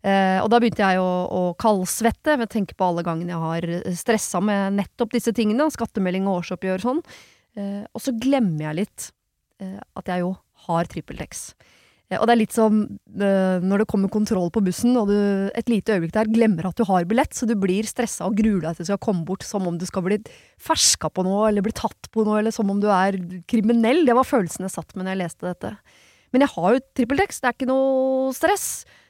Speaker 11: Eh, og da begynte jeg å, å kaldsvette ved å tenke på alle gangene jeg har stressa med nettopp disse tingene, skattemelding og årsoppgjør og sånn. Eh, og så glemmer jeg litt eh, at jeg jo har TrippelTex. Og det er litt som eh, når det kommer kontroll på bussen, og du et lite øyeblikk der glemmer at du har billett, så du blir stressa og gruer deg til du skal komme bort som om du skal bli ferska på noe, eller bli tatt på noe, eller som om du er kriminell. Det var følelsen jeg satt med når jeg leste dette. Men jeg har jo TrippelTex, det er ikke noe stress.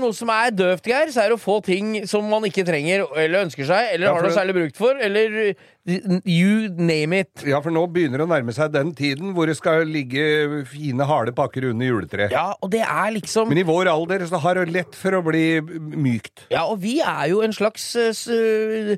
Speaker 9: Er noe som er døvt, Geir, så er det å få ting som man ikke trenger eller ønsker seg, eller
Speaker 8: Ja,
Speaker 9: har noe særlig brukt for, eller you name it.
Speaker 8: Ja, for nå begynner det å nærme seg den tiden hvor det skal ligge fine, harde pakker under juletreet.
Speaker 9: Ja, og det er liksom
Speaker 8: Men i vår alder så har det lett for å bli mykt.
Speaker 9: Ja, og vi er jo en slags eh,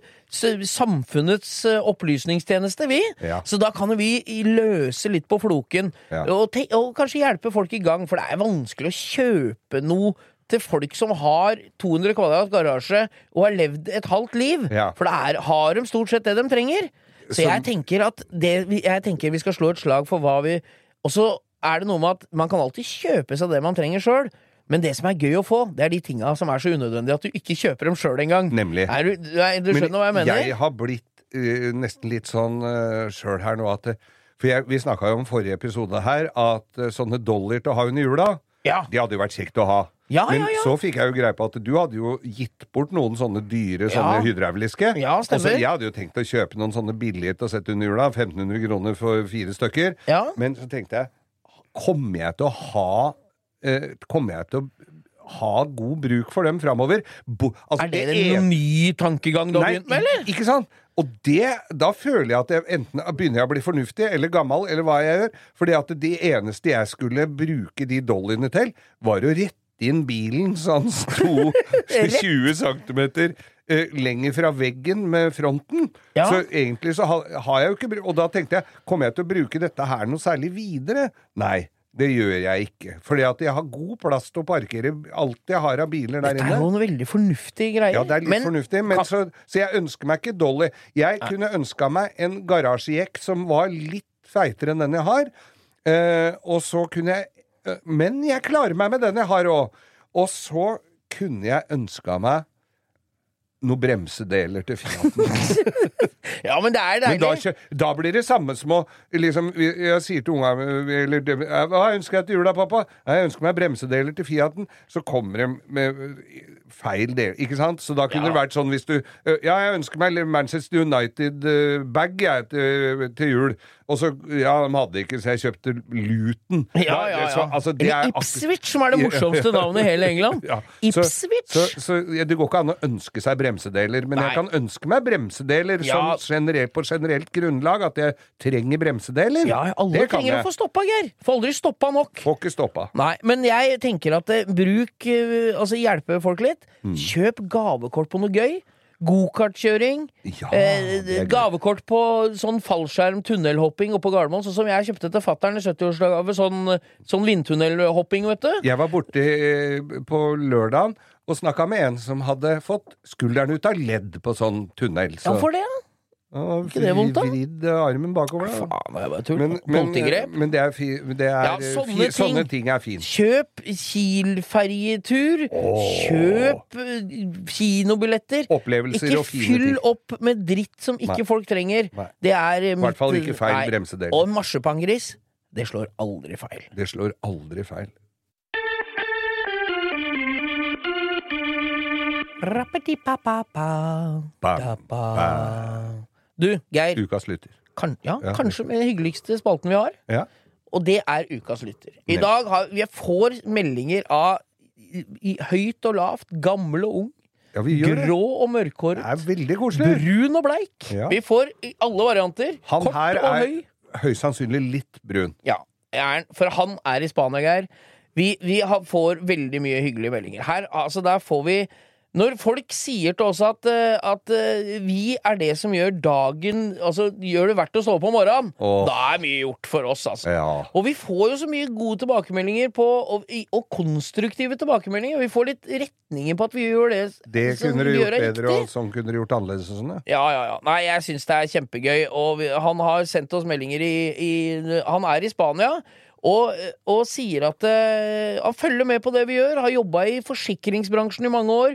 Speaker 9: samfunnets eh, opplysningstjeneste, vi.
Speaker 8: Ja.
Speaker 9: Så da kan jo vi løse litt på floken,
Speaker 8: Ja.
Speaker 9: og, og kanskje hjelpe folk i gang, for det er vanskelig å kjøpe noe til folk som har 200 kvadrat garasje og har levd et halvt liv.
Speaker 8: Ja.
Speaker 9: For det er, har de stort sett det de trenger. Så,
Speaker 8: Så-
Speaker 9: jeg, tenker at det, jeg tenker vi skal slå et slag for hva vi Og så er det noe med at man kan alltid kjøpe seg det man trenger sjøl. Men det som er gøy å få, det er de tinga som er så unødvendige at du ikke kjøper dem sjøl engang.
Speaker 8: Nemlig.
Speaker 9: Er du, du, er, du
Speaker 8: Men
Speaker 9: skjønner hva jeg mener?
Speaker 8: Jeg har blitt uh, nesten litt sånn uh, sjøl her nå at For jeg, vi snakka jo om forrige episode her at uh, sånne dollar til å ha under jula,
Speaker 9: Ja.
Speaker 8: de hadde jo vært kjekt å ha.
Speaker 9: Ja,
Speaker 8: Men
Speaker 9: ja, ja.
Speaker 8: så fikk jeg jo greie på at du hadde jo gitt bort noen sånne dyre sånne
Speaker 9: Ja.
Speaker 8: hydrauliske.
Speaker 9: Ja,
Speaker 8: Og så jeg hadde jo tenkt å kjøpe noen sånne billige til å sette under jula. 1500 kroner for fire stykker.
Speaker 9: Ja.
Speaker 8: Men så tenkte jeg Kommer jeg til å ha eh, Kommer jeg til å ha god bruk for dem framover. Altså,
Speaker 9: Er det
Speaker 8: en-
Speaker 9: en ny tankegang du har begynt med, eller?
Speaker 8: Ikke sant? Og det, da føler jeg at jeg enten begynner jeg å bli fornuftig eller gammel, eller hva jeg gjør. Fordi at det eneste jeg skulle bruke de dollyene til, var å rette inn bilen så han sto 20 cm eh, lenger fra veggen med fronten.
Speaker 9: Ja.
Speaker 8: Så egentlig så har, jeg jo ikke Og da tenkte jeg, kommer jeg til å bruke dette her noe særlig videre? Nei. Det gjør jeg ikke. Fordi at jeg har god plass til å parkere alt jeg har av biler der
Speaker 9: Det
Speaker 8: inne.
Speaker 9: er jo noen veldig fornuftige greier.
Speaker 8: Ja, det er litt
Speaker 9: Men
Speaker 8: fornuftig, men så, så jeg ønsker meg ikke Dolly. Jeg kunne ønska meg en garasjejekk som var litt feitere enn den jeg har. Eh, og så kunne jeg Men jeg klarer meg med den jeg har òg. Og så kunne jeg ønska meg noen bremsedeler til Fiaten.
Speaker 9: Ja, men det er
Speaker 8: Men da,
Speaker 9: deilig.
Speaker 8: kjø- da blir det samme som å liksom, Jeg sier til unga eller, dem- Hva ønsker jeg til jula, pappa? Jeg ønsker meg bremsedeler til Fiaten. Så kommer de med feil del, ikke sant? Så da kunne det vært sånn hvis du Ja, jeg ønsker meg Manchester United-bag jeg til, til jul. Og så Ja, de hadde ikke, så jeg kjøpte Luton.
Speaker 9: Ja,
Speaker 8: Da-
Speaker 9: ja, ja.
Speaker 8: Så, altså, det
Speaker 9: Eller
Speaker 8: akkurat-
Speaker 9: Ipswich, som er det morsomste navnet i hele England.
Speaker 8: Ja.
Speaker 9: Ipswich.
Speaker 8: Så, så, så ja, det går ikke an å ønske seg bremsedeler, men
Speaker 9: Nei.
Speaker 8: jeg kan ønske meg bremsedeler
Speaker 9: Ja.
Speaker 8: som generelt, på generelt grunnlag, at jeg trenger bremsedeler.
Speaker 9: Ja, alle
Speaker 8: det
Speaker 9: trenger å få stoppa, Geir. Får aldri stoppa nok.
Speaker 8: Får ikke stoppa.
Speaker 9: Nei, men jeg tenker at eh, bruk eh, Altså hjelpe folk litt.
Speaker 8: Mm.
Speaker 9: Kjøp gavekort på noe gøy. Gokartkjøring.
Speaker 8: Ja,
Speaker 9: eh, gavekort på sånn fallskjerm tunnelhopping oppe på Gardermoen. Sånn som jeg kjøpte til fatter'n i 70-årsgave. Sånn, sånn vindtunnelhopping, vet du.
Speaker 8: Jeg var borte på lørdagen og snakka med en som hadde fått skulderen ut av ledd på sånn tunnel.
Speaker 9: Ja, for det, ja.
Speaker 8: Ja,
Speaker 9: Ikke det vondt, da?
Speaker 8: Vridd armen bakover. da.
Speaker 9: Faen, det er bare tull.
Speaker 8: Men, men, men det er, fi, det er
Speaker 9: Ja,
Speaker 8: eh,
Speaker 9: sånne
Speaker 8: fi,
Speaker 9: ting.
Speaker 8: sånne ting er fint.
Speaker 9: Kjøp Kiel-ferjetur. Kjøp eh, kinobilletter.
Speaker 8: Opplevelser
Speaker 9: ikke fyll opp med dritt som ikke
Speaker 8: Nei.
Speaker 9: folk trenger.
Speaker 8: Nei.
Speaker 9: Det er eh,
Speaker 8: I hvert fall ikke feil bremsedel.
Speaker 9: Og marsipangris, det slår aldri feil.
Speaker 8: Det slår aldri feil.
Speaker 9: Rappeti-pa-pa-pa. Da-ba. Du, Geir.
Speaker 8: Ukas lytter.
Speaker 9: Kan, ja,
Speaker 8: Ja.
Speaker 9: kanskje den hyggeligste spalten vi har.
Speaker 8: Ja.
Speaker 9: Og det er Ukas lytter. I dag har vi får meldinger av i, i, høyt og lavt, gammel og ung.
Speaker 8: Ja.
Speaker 9: Grå og mørkhåret.
Speaker 8: Er.
Speaker 9: Brun og bleik.
Speaker 8: Ja.
Speaker 9: Vi får alle varianter.
Speaker 8: Han
Speaker 9: Kort
Speaker 8: her
Speaker 9: og
Speaker 8: er
Speaker 9: høy.
Speaker 8: høyst sannsynlig litt brun.
Speaker 9: Ja, er, for han er i Spania, Geir. Vi, vi har, får veldig mye hyggelige meldinger. Her, altså, der får vi Når folk sier til oss at, eh, at eh, vi er det som gjør dagen Altså gjør det verdt å stå opp om morgenen,
Speaker 8: Åh.
Speaker 9: da er mye gjort for oss, altså.
Speaker 8: Ja.
Speaker 9: Og vi får jo så mye gode tilbakemeldinger på og, og konstruktive tilbakemeldinger. Vi får litt retninger på at vi gjør det,
Speaker 8: Det
Speaker 9: som
Speaker 8: kunne
Speaker 9: vi
Speaker 8: du
Speaker 9: gjør
Speaker 8: gjort
Speaker 9: er
Speaker 8: bedre,
Speaker 9: riktig.
Speaker 8: og sånn kunne du gjort annerledes og sånn, ja.
Speaker 9: Ja, ja, ja. Nei, jeg syns det er kjempegøy. Og vi, han har sendt oss meldinger i, i Han er i Spania. Og, og sier at eh, han følger med på det vi gjør. Har jobba i forsikringsbransjen i mange år.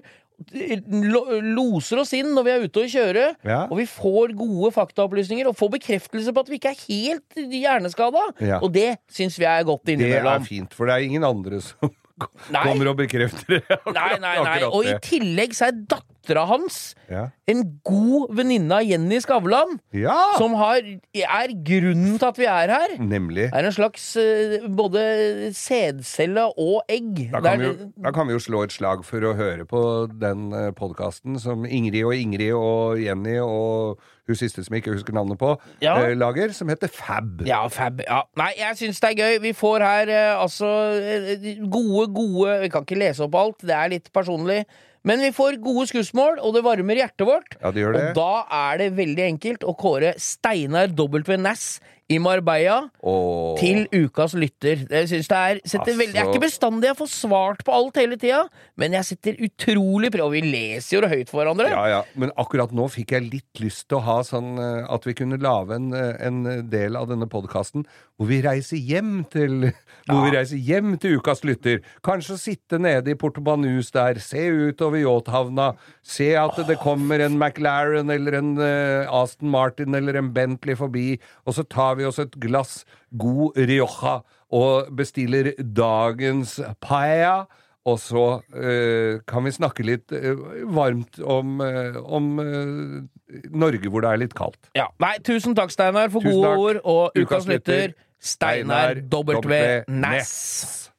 Speaker 9: Lo, loser oss inn når vi er ute og kjører.
Speaker 8: Ja.
Speaker 9: Og vi får gode faktaopplysninger og får bekreftelse på at vi ikke er helt hjerneskada.
Speaker 8: Ja.
Speaker 9: Og det syns vi er godt innimellom.
Speaker 8: Det er fint, for det er ingen andre som
Speaker 9: Nei.
Speaker 8: kommer og bekrefter det.
Speaker 9: Nei, nei, nei. Og i tillegg så er dattera hans
Speaker 8: Ja.
Speaker 9: en god venninne av Jenny Skavlan.
Speaker 8: ja!
Speaker 9: Som har, er grunnen til at vi er her.
Speaker 8: Nemlig.
Speaker 9: Er en slags eh, både sædcelle og egg.
Speaker 8: Da
Speaker 9: kan,
Speaker 8: kan, vi jo, da kan vi jo slå et slag for å høre på den uh, podkasten som Ingrid og Ingrid og Jenny og hun siste som jeg ikke husker navnet på,
Speaker 9: Ja.
Speaker 8: eh, lager, som heter Fab.
Speaker 9: Ja, fab. Ja. Nei, jeg syns det er gøy. Vi får her eh, altså eh, gode, gode Vi kan ikke lese opp alt, det er litt personlig. Men vi får gode skussmål, og det varmer hjertet vårt.
Speaker 8: Ja, det gjør det.
Speaker 9: Og da er det veldig enkelt å kåre Steinar W. Næss i Marbella
Speaker 8: oh.
Speaker 9: til ukas lytter. Jeg synes det er
Speaker 8: Altså-
Speaker 9: veldig, jeg er ikke bestandig jeg får svart på alt hele tida, men jeg setter utrolig pris Og vi leser jo det høyt for hverandre.
Speaker 8: Ja, ja. Men akkurat nå fikk jeg litt lyst til å ha sånn eh, at vi kunne lage en, eh, en del av denne podkasten hvor vi reiser hjem til Hvor vi reiser hjem til ukas lytter. Kanskje sitte nede i Portobanus der, se utover yachthavna, se at det kommer en McLaren eller en eh, Aston Martin eller en Bentley forbi, og så tar vi oss et glass god Rioja og bestiller dagens paella. Og så eh, kan vi snakke litt eh, varmt om, eh, om eh, Norge hvor det er litt kaldt.
Speaker 9: Ja. Nei, tusen takk, Steinar, for
Speaker 8: Tusen
Speaker 9: gode
Speaker 8: takk.
Speaker 9: ord. Og
Speaker 8: Ukas
Speaker 9: lytter, Steinar
Speaker 8: Steinar
Speaker 9: W. Næss.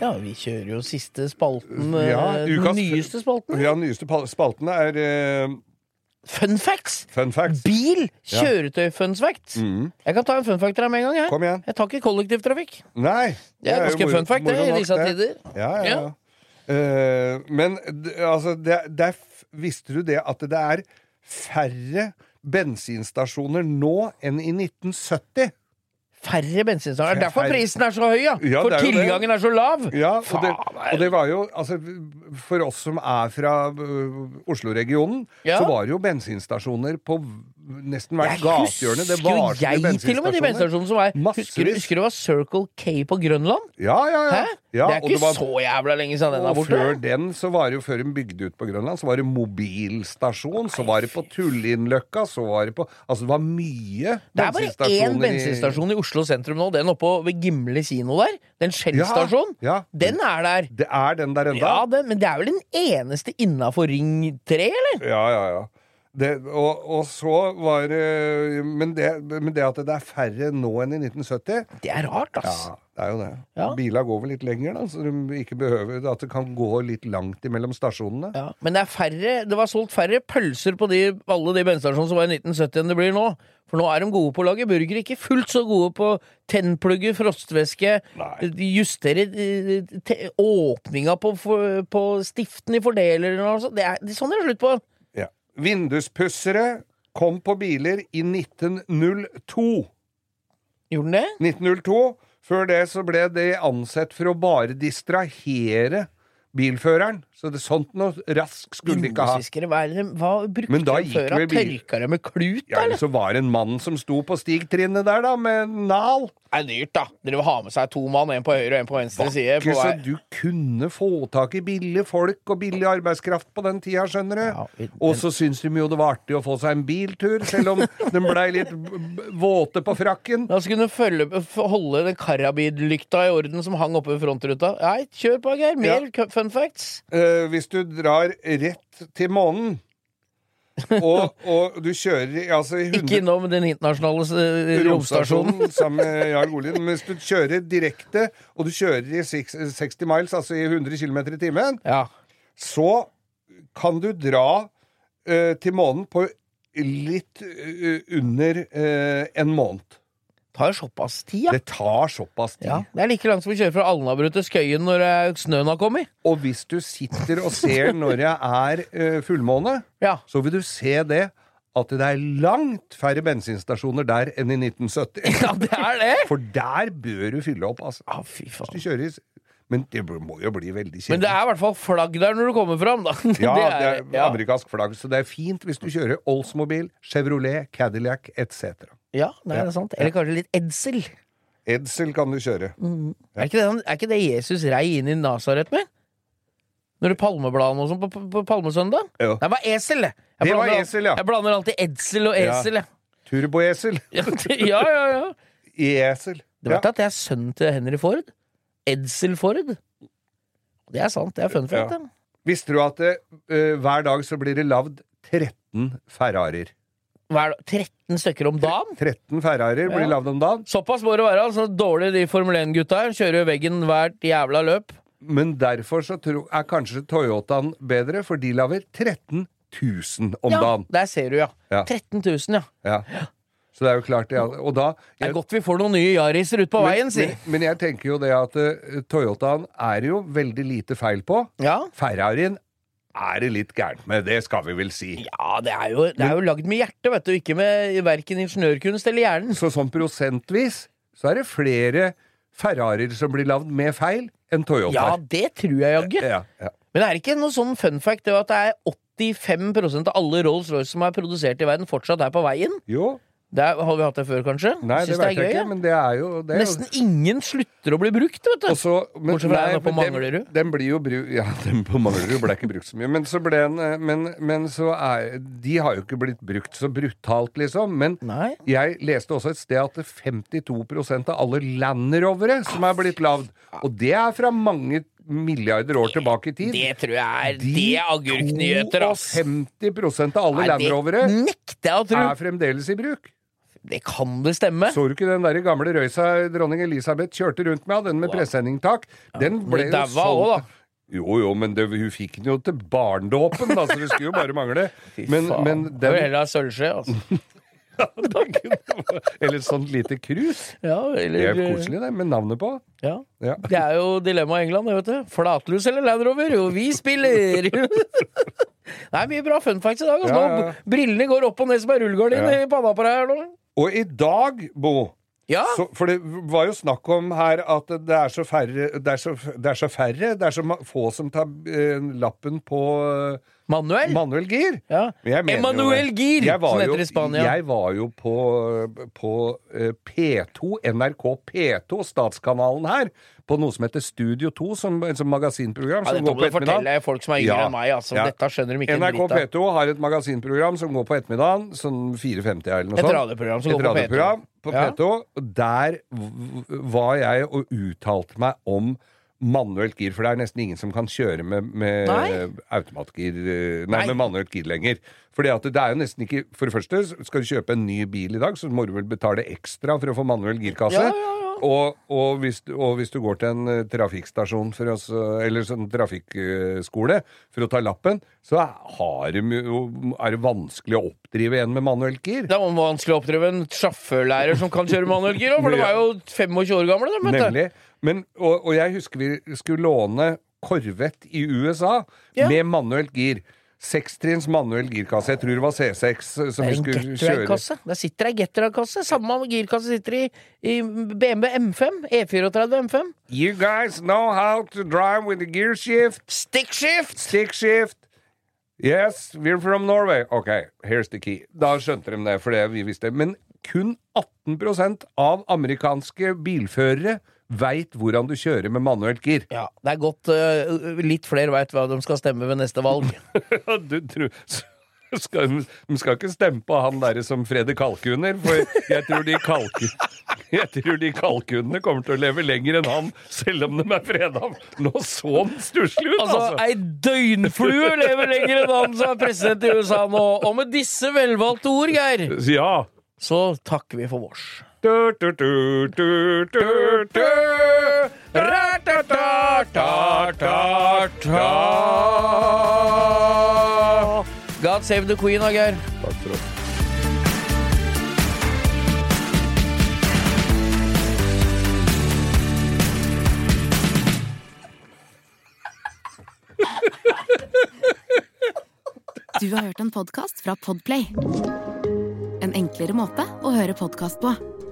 Speaker 9: Ja, vi kjører jo siste spalten.
Speaker 8: Ja,
Speaker 9: eh,
Speaker 8: ukas-
Speaker 9: den nyeste spalten.
Speaker 8: Ja, nyeste spalten er eh,
Speaker 9: Fun facts!
Speaker 8: Fun facts.
Speaker 9: Bil!
Speaker 8: Ja.
Speaker 9: Kjøretøy-fun facts.
Speaker 8: Mm.
Speaker 9: Jeg kan ta en fun fact til deg med en gang. Jeg,
Speaker 8: Kom igjen.
Speaker 9: jeg tar ikke kollektivtrafikk.
Speaker 8: Nei.
Speaker 9: Det er ganske fun fact, det, i disse tider.
Speaker 8: Ja, ja,
Speaker 9: Ja.
Speaker 8: Eh, men altså, det, det visste du det at det er færre bensinstasjoner nå enn i 1970?
Speaker 9: Færre bensinstasjoner. Er derfor prisen er så høy, ja!
Speaker 8: Ja,
Speaker 9: For tilgangen er så lav!
Speaker 8: Ja, og det, og det var jo altså, For oss som er fra øh, Oslo-regionen,
Speaker 9: Ja.
Speaker 8: så var det jo bensinstasjoner på nesten hvert gatehjørne. Det var så mye
Speaker 9: jeg til og med de bensinstasjonene som er Husker, husker du det var Circle K på Grønland?
Speaker 8: Ja, ja, ja. Ja,
Speaker 9: det er
Speaker 8: ikke
Speaker 9: ikke
Speaker 8: var-
Speaker 9: så jævla lenge siden den er borte.
Speaker 8: før den, så var det jo før de bygde ut på Grønland, så var det mobilstasjon, så var det på Tullinløkka, så var det på Altså, det var mye
Speaker 9: Det er bare én bensinstasjon i Oslo sentrum nå. Den oppe ved Gimle kino der. Den Shell-stasjonen.
Speaker 8: Ja, ja.
Speaker 9: Den er der.
Speaker 8: Det er den der enda?
Speaker 9: Ja, den, men det er vel den eneste innafor Ring 3, eller?
Speaker 8: Ja, ja, ja. Det, og, og så var det men, det men det at det er færre nå enn i 1970
Speaker 9: Det er rart, ass.
Speaker 8: Ja, det er jo det.
Speaker 9: Ja.
Speaker 8: Bila går vel litt lenger, da, så de ikke behøver At det kan gå litt langt imellom stasjonene.
Speaker 9: Ja, men det er færre Det var solgt færre pølser på de, alle de bensinstasjonene som var i 1970 enn det blir nå. For nå er de gode på å lage burger, ikke fullt så gode på tennplugger, frostvæske, justere eh, åpninga på, på stiften i fordeleren og sånn. Det er det er sånn det er slutt på.
Speaker 8: Vinduspussere kom på biler i 1902.
Speaker 9: Gjorde den det?
Speaker 8: 1902. Før det så ble det ansett for å bare distrahere bilføreren. Så det sånt noe rask skulle de ikke ha.
Speaker 9: Hva, det, hva brukte
Speaker 8: Men
Speaker 9: de før?
Speaker 8: bil-
Speaker 9: Tørka de med klut,
Speaker 8: Ja, eller så var det en mann som sto på stigtrinnet der, da, med nal.
Speaker 9: Det er dyrt, da. Dere vil ha med seg to mann, en på høyre og en på venstre side.
Speaker 8: Ikke
Speaker 9: På
Speaker 8: så du kunne få tak i billige folk og billig arbeidskraft på den tida, skjønner du. og så syns de jo det var artig å få seg en biltur, selv om den blei litt våte på frakken.
Speaker 9: Da skulle du følge, holde den karabidlykta i orden som hang oppe ved frontruta. Nei, kjør på, Geir. Mer k- fun facts.
Speaker 8: Eh, hvis du drar rett til månen og, og du kjører altså 100
Speaker 9: Ikke innom den internasjonale eh, romstasjonen.
Speaker 8: sammen med Jarl Golien. Men hvis du kjører direkte, og du kjører i 60 miles, altså i 100 km i timen, så kan du dra eh, til månen på litt eh, under eh, en måned.
Speaker 9: Tar såpass tid, ja.
Speaker 8: Det tar såpass tid.
Speaker 9: Ja, Det er like langt som å kjøre fra Alnabru til Skøyen når eh, snøen har kommet.
Speaker 8: Og hvis du sitter og ser når jeg er fullmåne, ja. så vil du se det at det er langt færre bensinstasjoner der enn i 1970.
Speaker 9: Ja, det er det!
Speaker 8: For der bør du fylle opp, altså.
Speaker 9: Ah, fy faen.
Speaker 8: Hvis du kjører Men det må jo bli veldig kjedelig.
Speaker 9: Men det er i hvert fall flagg der når du kommer fram, da.
Speaker 8: Ja, det er,
Speaker 9: ja.
Speaker 8: amerikansk flagg, så det er fint hvis du kjører Oldsmobil, Chevrolet, Cadillac etc.
Speaker 9: Ja, nei, det er sant. Eller kanskje litt Edsel.
Speaker 8: Edsel kan du kjøre.
Speaker 9: Er, ikke det, han- er ikke det Jesus rei inn i Nasaret med? Når det palmebladene og sånn på, på, på palmesøndag?
Speaker 8: Jo.
Speaker 9: Det var esel, det! Jeg
Speaker 8: Det var
Speaker 9: blander al-
Speaker 8: esel, ja.
Speaker 9: Jeg blander alltid edsel og
Speaker 8: Ja.
Speaker 9: esel, jeg.
Speaker 8: Turboesel.
Speaker 9: Ja, ja, ja. ja.
Speaker 8: E-esel.
Speaker 9: Du vet at det er sønnen til Henry Ford? Edsel Ford. Det er sant. Det er fun fact.
Speaker 8: Ja.
Speaker 9: det.
Speaker 8: Visste du at det, eh, hver dag så blir det lagd 13 Ferrarier?
Speaker 9: Hver, 13 stykker om dagen?
Speaker 8: 13 Ferrarier blir
Speaker 9: Ja.
Speaker 8: lagd om dagen.
Speaker 9: Såpass må det være. altså Dårlig de Formel 1-gutta her. Kjører jo veggen hvert jævla løp.
Speaker 8: Men derfor så tro, er kanskje Toyotaen bedre, for de lager 13 000 om
Speaker 9: ja,
Speaker 8: dagen.
Speaker 9: Der ser du, ja.
Speaker 8: Ja.
Speaker 9: 13 000, ja.
Speaker 8: Ja. Så det er jo klart ja. Og da
Speaker 9: Det er godt vi får noen nye Yariser ut på
Speaker 8: men,
Speaker 9: veien, si.
Speaker 8: Men, men jeg tenker jo det at uh, Toyotaen er jo veldig lite feil på.
Speaker 9: Ja.
Speaker 8: Ferrarien er det litt gærent med, det skal vi vel si.
Speaker 9: Ja, det er jo, det er jo lagd med hjertet, vet du. Ikke med verken ingeniørkunst eller hjernen.
Speaker 8: Så sånn prosentvis så er det flere Ferrarier som blir lagd med feil, enn Toyotaer.
Speaker 9: Ja, det tror jeg jaggu.
Speaker 8: Ja, ja.
Speaker 9: Men er det ikke noe sånn fun fact det at det er 85% av alle Rolls-Royce som er produsert i verden, fortsatt er på veien?
Speaker 8: Jo.
Speaker 9: Det er, har vi hatt det før, kanskje?
Speaker 8: Nei, det det jeg
Speaker 9: gøy,
Speaker 8: ikke, men det er jo det er jo-
Speaker 9: Nesten ingen slutter å bli brukt, vet du.
Speaker 8: Også, men-
Speaker 9: Bortsett fra
Speaker 8: nei,
Speaker 9: den på
Speaker 8: Manglerud. den-. Den blir jo bru... Ja, den på Manglerud ble ikke brukt så mye. Men så ble den eh, Men, men så er De har jo ikke blitt brukt så brutalt, liksom. Men jeg leste også et sted at det er 52% av alle Land Rovere som er blitt lagd. Og det er fra mange milliarder år tilbake i tid.
Speaker 9: Det tror jeg er Det er agurknyheter, ass.
Speaker 8: 52% av alle
Speaker 9: Nei,
Speaker 8: Land Rovere
Speaker 9: nekter jeg å tro.
Speaker 8: er fremdeles i bruk.
Speaker 9: Det kan det stemme.
Speaker 8: Så du ikke den der gamle røysa dronning Elisabeth kjørte rundt med, den med presenningstak? Den ble
Speaker 9: ja,
Speaker 8: jo
Speaker 9: solgt. også.
Speaker 8: Jo, jo, men det, hun fikk den jo til barndåpen, da, så det skulle jo bare mangle. Men, men
Speaker 9: den var heller ha sølvskje, altså.
Speaker 8: Eller sånn lite krus.
Speaker 9: Ja,
Speaker 8: Det
Speaker 9: eller
Speaker 8: er koselig, det, med navnet på.
Speaker 9: Ja.
Speaker 8: Ja.
Speaker 9: Det er jo dilemmaet i England, det, vet du. Flatlus eller Land Rover? Jo, vi spiller! Det er mye bra fun facts i dag. Altså.
Speaker 8: Ja,
Speaker 9: brillene går opp og ned som ei rullegardin i panna på deg her nå.
Speaker 8: Og i dag, Bo så, For det var jo snakk om her at det er så færre Det er så, det er så færre, det er så få som tar eh, lappen på eh,
Speaker 9: Manuel?
Speaker 8: Manuel gir. Ja.
Speaker 9: Emanuel Gir, som
Speaker 8: heter
Speaker 9: heter i Spania.
Speaker 8: Jeg var jo på, på eh, P2, NRK P2, statskanalen her, på noe som heter Studio 2, som, som magasinprogram.
Speaker 9: Ja,
Speaker 8: som
Speaker 9: dette må du fortelle folk som er yngre enn meg, altså. Dette skjønner de ikke
Speaker 8: NRK
Speaker 9: dritt av.
Speaker 8: P2 har et magasinprogram som går på ettermiddagen, sånn 4.50 eller noe sånt.
Speaker 9: Et radioprogram som
Speaker 8: Et
Speaker 9: går på P2.
Speaker 8: radioprogram på P2. Og der var jeg og uttalte meg om manuelt gir, for det er nesten ingen som kan kjøre med, med automatgir eh, Nei,
Speaker 9: Nei.
Speaker 8: med manuelt gir lenger. Fordi at det er jo nesten ikke For det første, skal du kjøpe en ny bil i dag, så må du vel betale ekstra for å få manuell girkasse.
Speaker 9: Ja, Ja, ja,
Speaker 8: Og, og, hvis, du- og hvis du går til en eh, trafikkstasjon for oss, eller sånn trafikkskole for å ta lappen, så er det, er det vanskelig å oppdrive en med manuelt gir.
Speaker 9: Det er vanskelig å oppdrive en sjåførlærer som kan kjøre manuellgir òg, for de er jo 25 år gamle, de.
Speaker 8: Nemlig. Men, og, og jeg husker vi skulle låne Corvette i USA
Speaker 9: Ja.
Speaker 8: med manuelt gir. Sekstrinns manuell girkasse. Jeg tror det var C6 som vi skulle kjøre.
Speaker 9: Der sitter ei Getrag-kasse. Samme girkasse sitter i, i BMW M5. E34 M5.
Speaker 8: You guys know how to drive with the gear shift?
Speaker 9: Stick shift!
Speaker 8: Stick shift. Yes, we're from Norway. Ok, here's the key. Da skjønte de det, for det vi visste. Men kun 18% av amerikanske bilførere veit hvordan du kjører med manuelt gir.
Speaker 9: Ja, det er godt uh, litt flere veit hva de skal stemme ved neste valg.
Speaker 8: du tror skal, De skal ikke stemme på han derre som freder kalkuner, for jeg tror de kalku... Jeg tror de kalkunene kommer til å leve lenger enn han, selv om de er freda. Nå så han stusslig ut,
Speaker 9: Altså,
Speaker 8: altså!
Speaker 9: ei døgnflue lever lenger enn han som er president i USA nå. Og med disse velvalgte ord, Geir,
Speaker 8: Ja.
Speaker 9: så takker vi for vårs. God save the queen, Geir.
Speaker 8: Takk for oss.
Speaker 7: Du har hørt en podkast fra Podplay. En enklere måte å høre podkast på.